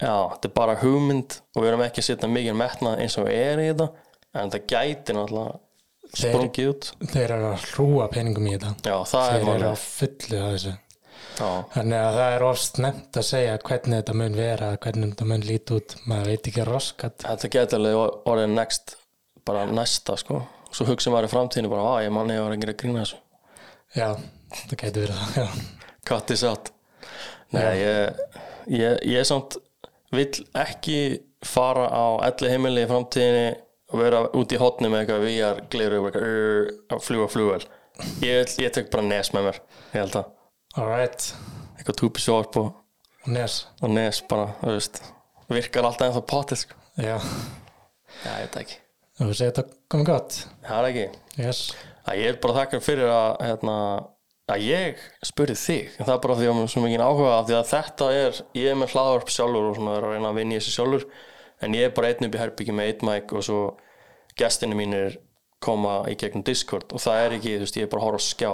já, þetta er bara hugmynd og við erum ekki að setja mikið metnað eins og er í þetta en þetta gæti náttúrulega Þeir- sprungið út. þeir eru að hrúa peningum í þetta. Já, það er þeir eru málið. á fullu að þessu. já, þannig að það er ofst nefnt að segja hvernig þetta mun vera, hvernig þetta mun líti út. Maður veit ekki roskat. Þetta gæti alveg orðið next bara næsta sko. Svo hugsa maður í framtíðinu bara, að ég manni ég var ekki að grína þessu já, það gæti verið það this out. Nei, ég, ég, ég samt vill ekki fara á elli heimili í framtíðinni að vera út í hotni með eitthvað VR gleru og eitthvað að fljúa flugvel ég, ég tek bara nes með mér ég held að, alright eitthvað túpi sjórp og, og nes bara, þú veist virkar alltaf ennþá potið sko. já. Já, ég veit ekki, þú segir þetta komið gott. Það er ekki? Yes. að ég er bara þakkar fyrir að hérna, að ég spurði þig. En það er bara því að mér er svo mikið áhuga af því að þetta er, ég er með hlaðvarp sjálfur og svona er að reyna að vinna í þessu sjálfur. En ég er bara einn upp í herbyggi með eitt mæk og svo gestinni mínir koma í gegnum Discord. Og það er ekki, þú veist, ég er bara að horfa á skjá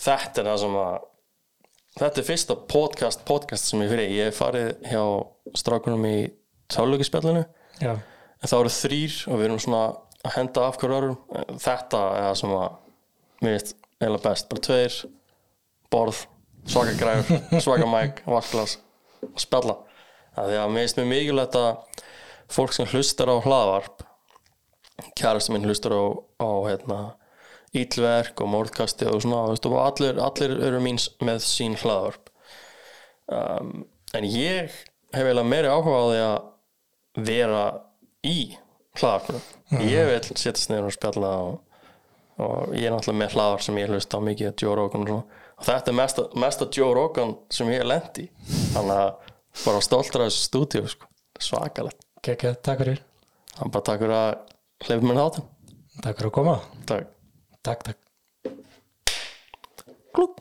þetta er það sem að þetta er fyrsta podcast podcast sem ég fyrir, ég hef farið hjá strákunum í tálökispjallinu já, en það eru þrýr og við erum svona að henda af hverju örum þetta er það sem að mér veist eiginlega best, bara tveir borð, svaka græður svaka mæk, vasklas og spjalla, það því að mér veist mér mikilvægt að fólk sem hlustar á hlaðvarp kærastu minn hlustar á, á hérna, ítlverk og mórðkasti og svona, og allir, allir eru mín með sín hlaðvarp. Um, en ég hef eiginlega meiri áhuga á því að vera í hlaðarpunum ég vil setjast niður og spjalla og, og ég er náttúrulega með hlaðar sem ég hlust á mikið Joe Rogan og, svona. og þetta er mesta, mesta Joe Rogan sem ég er lent í. Þannig að bara stoltur af þessu stúdíu sko. svakalegt. Gekkja, takk fyrir. Þannig bara takk fyrir að hleypa mér þáttum takk fyrir að koma. Takk takk, takk Klúpp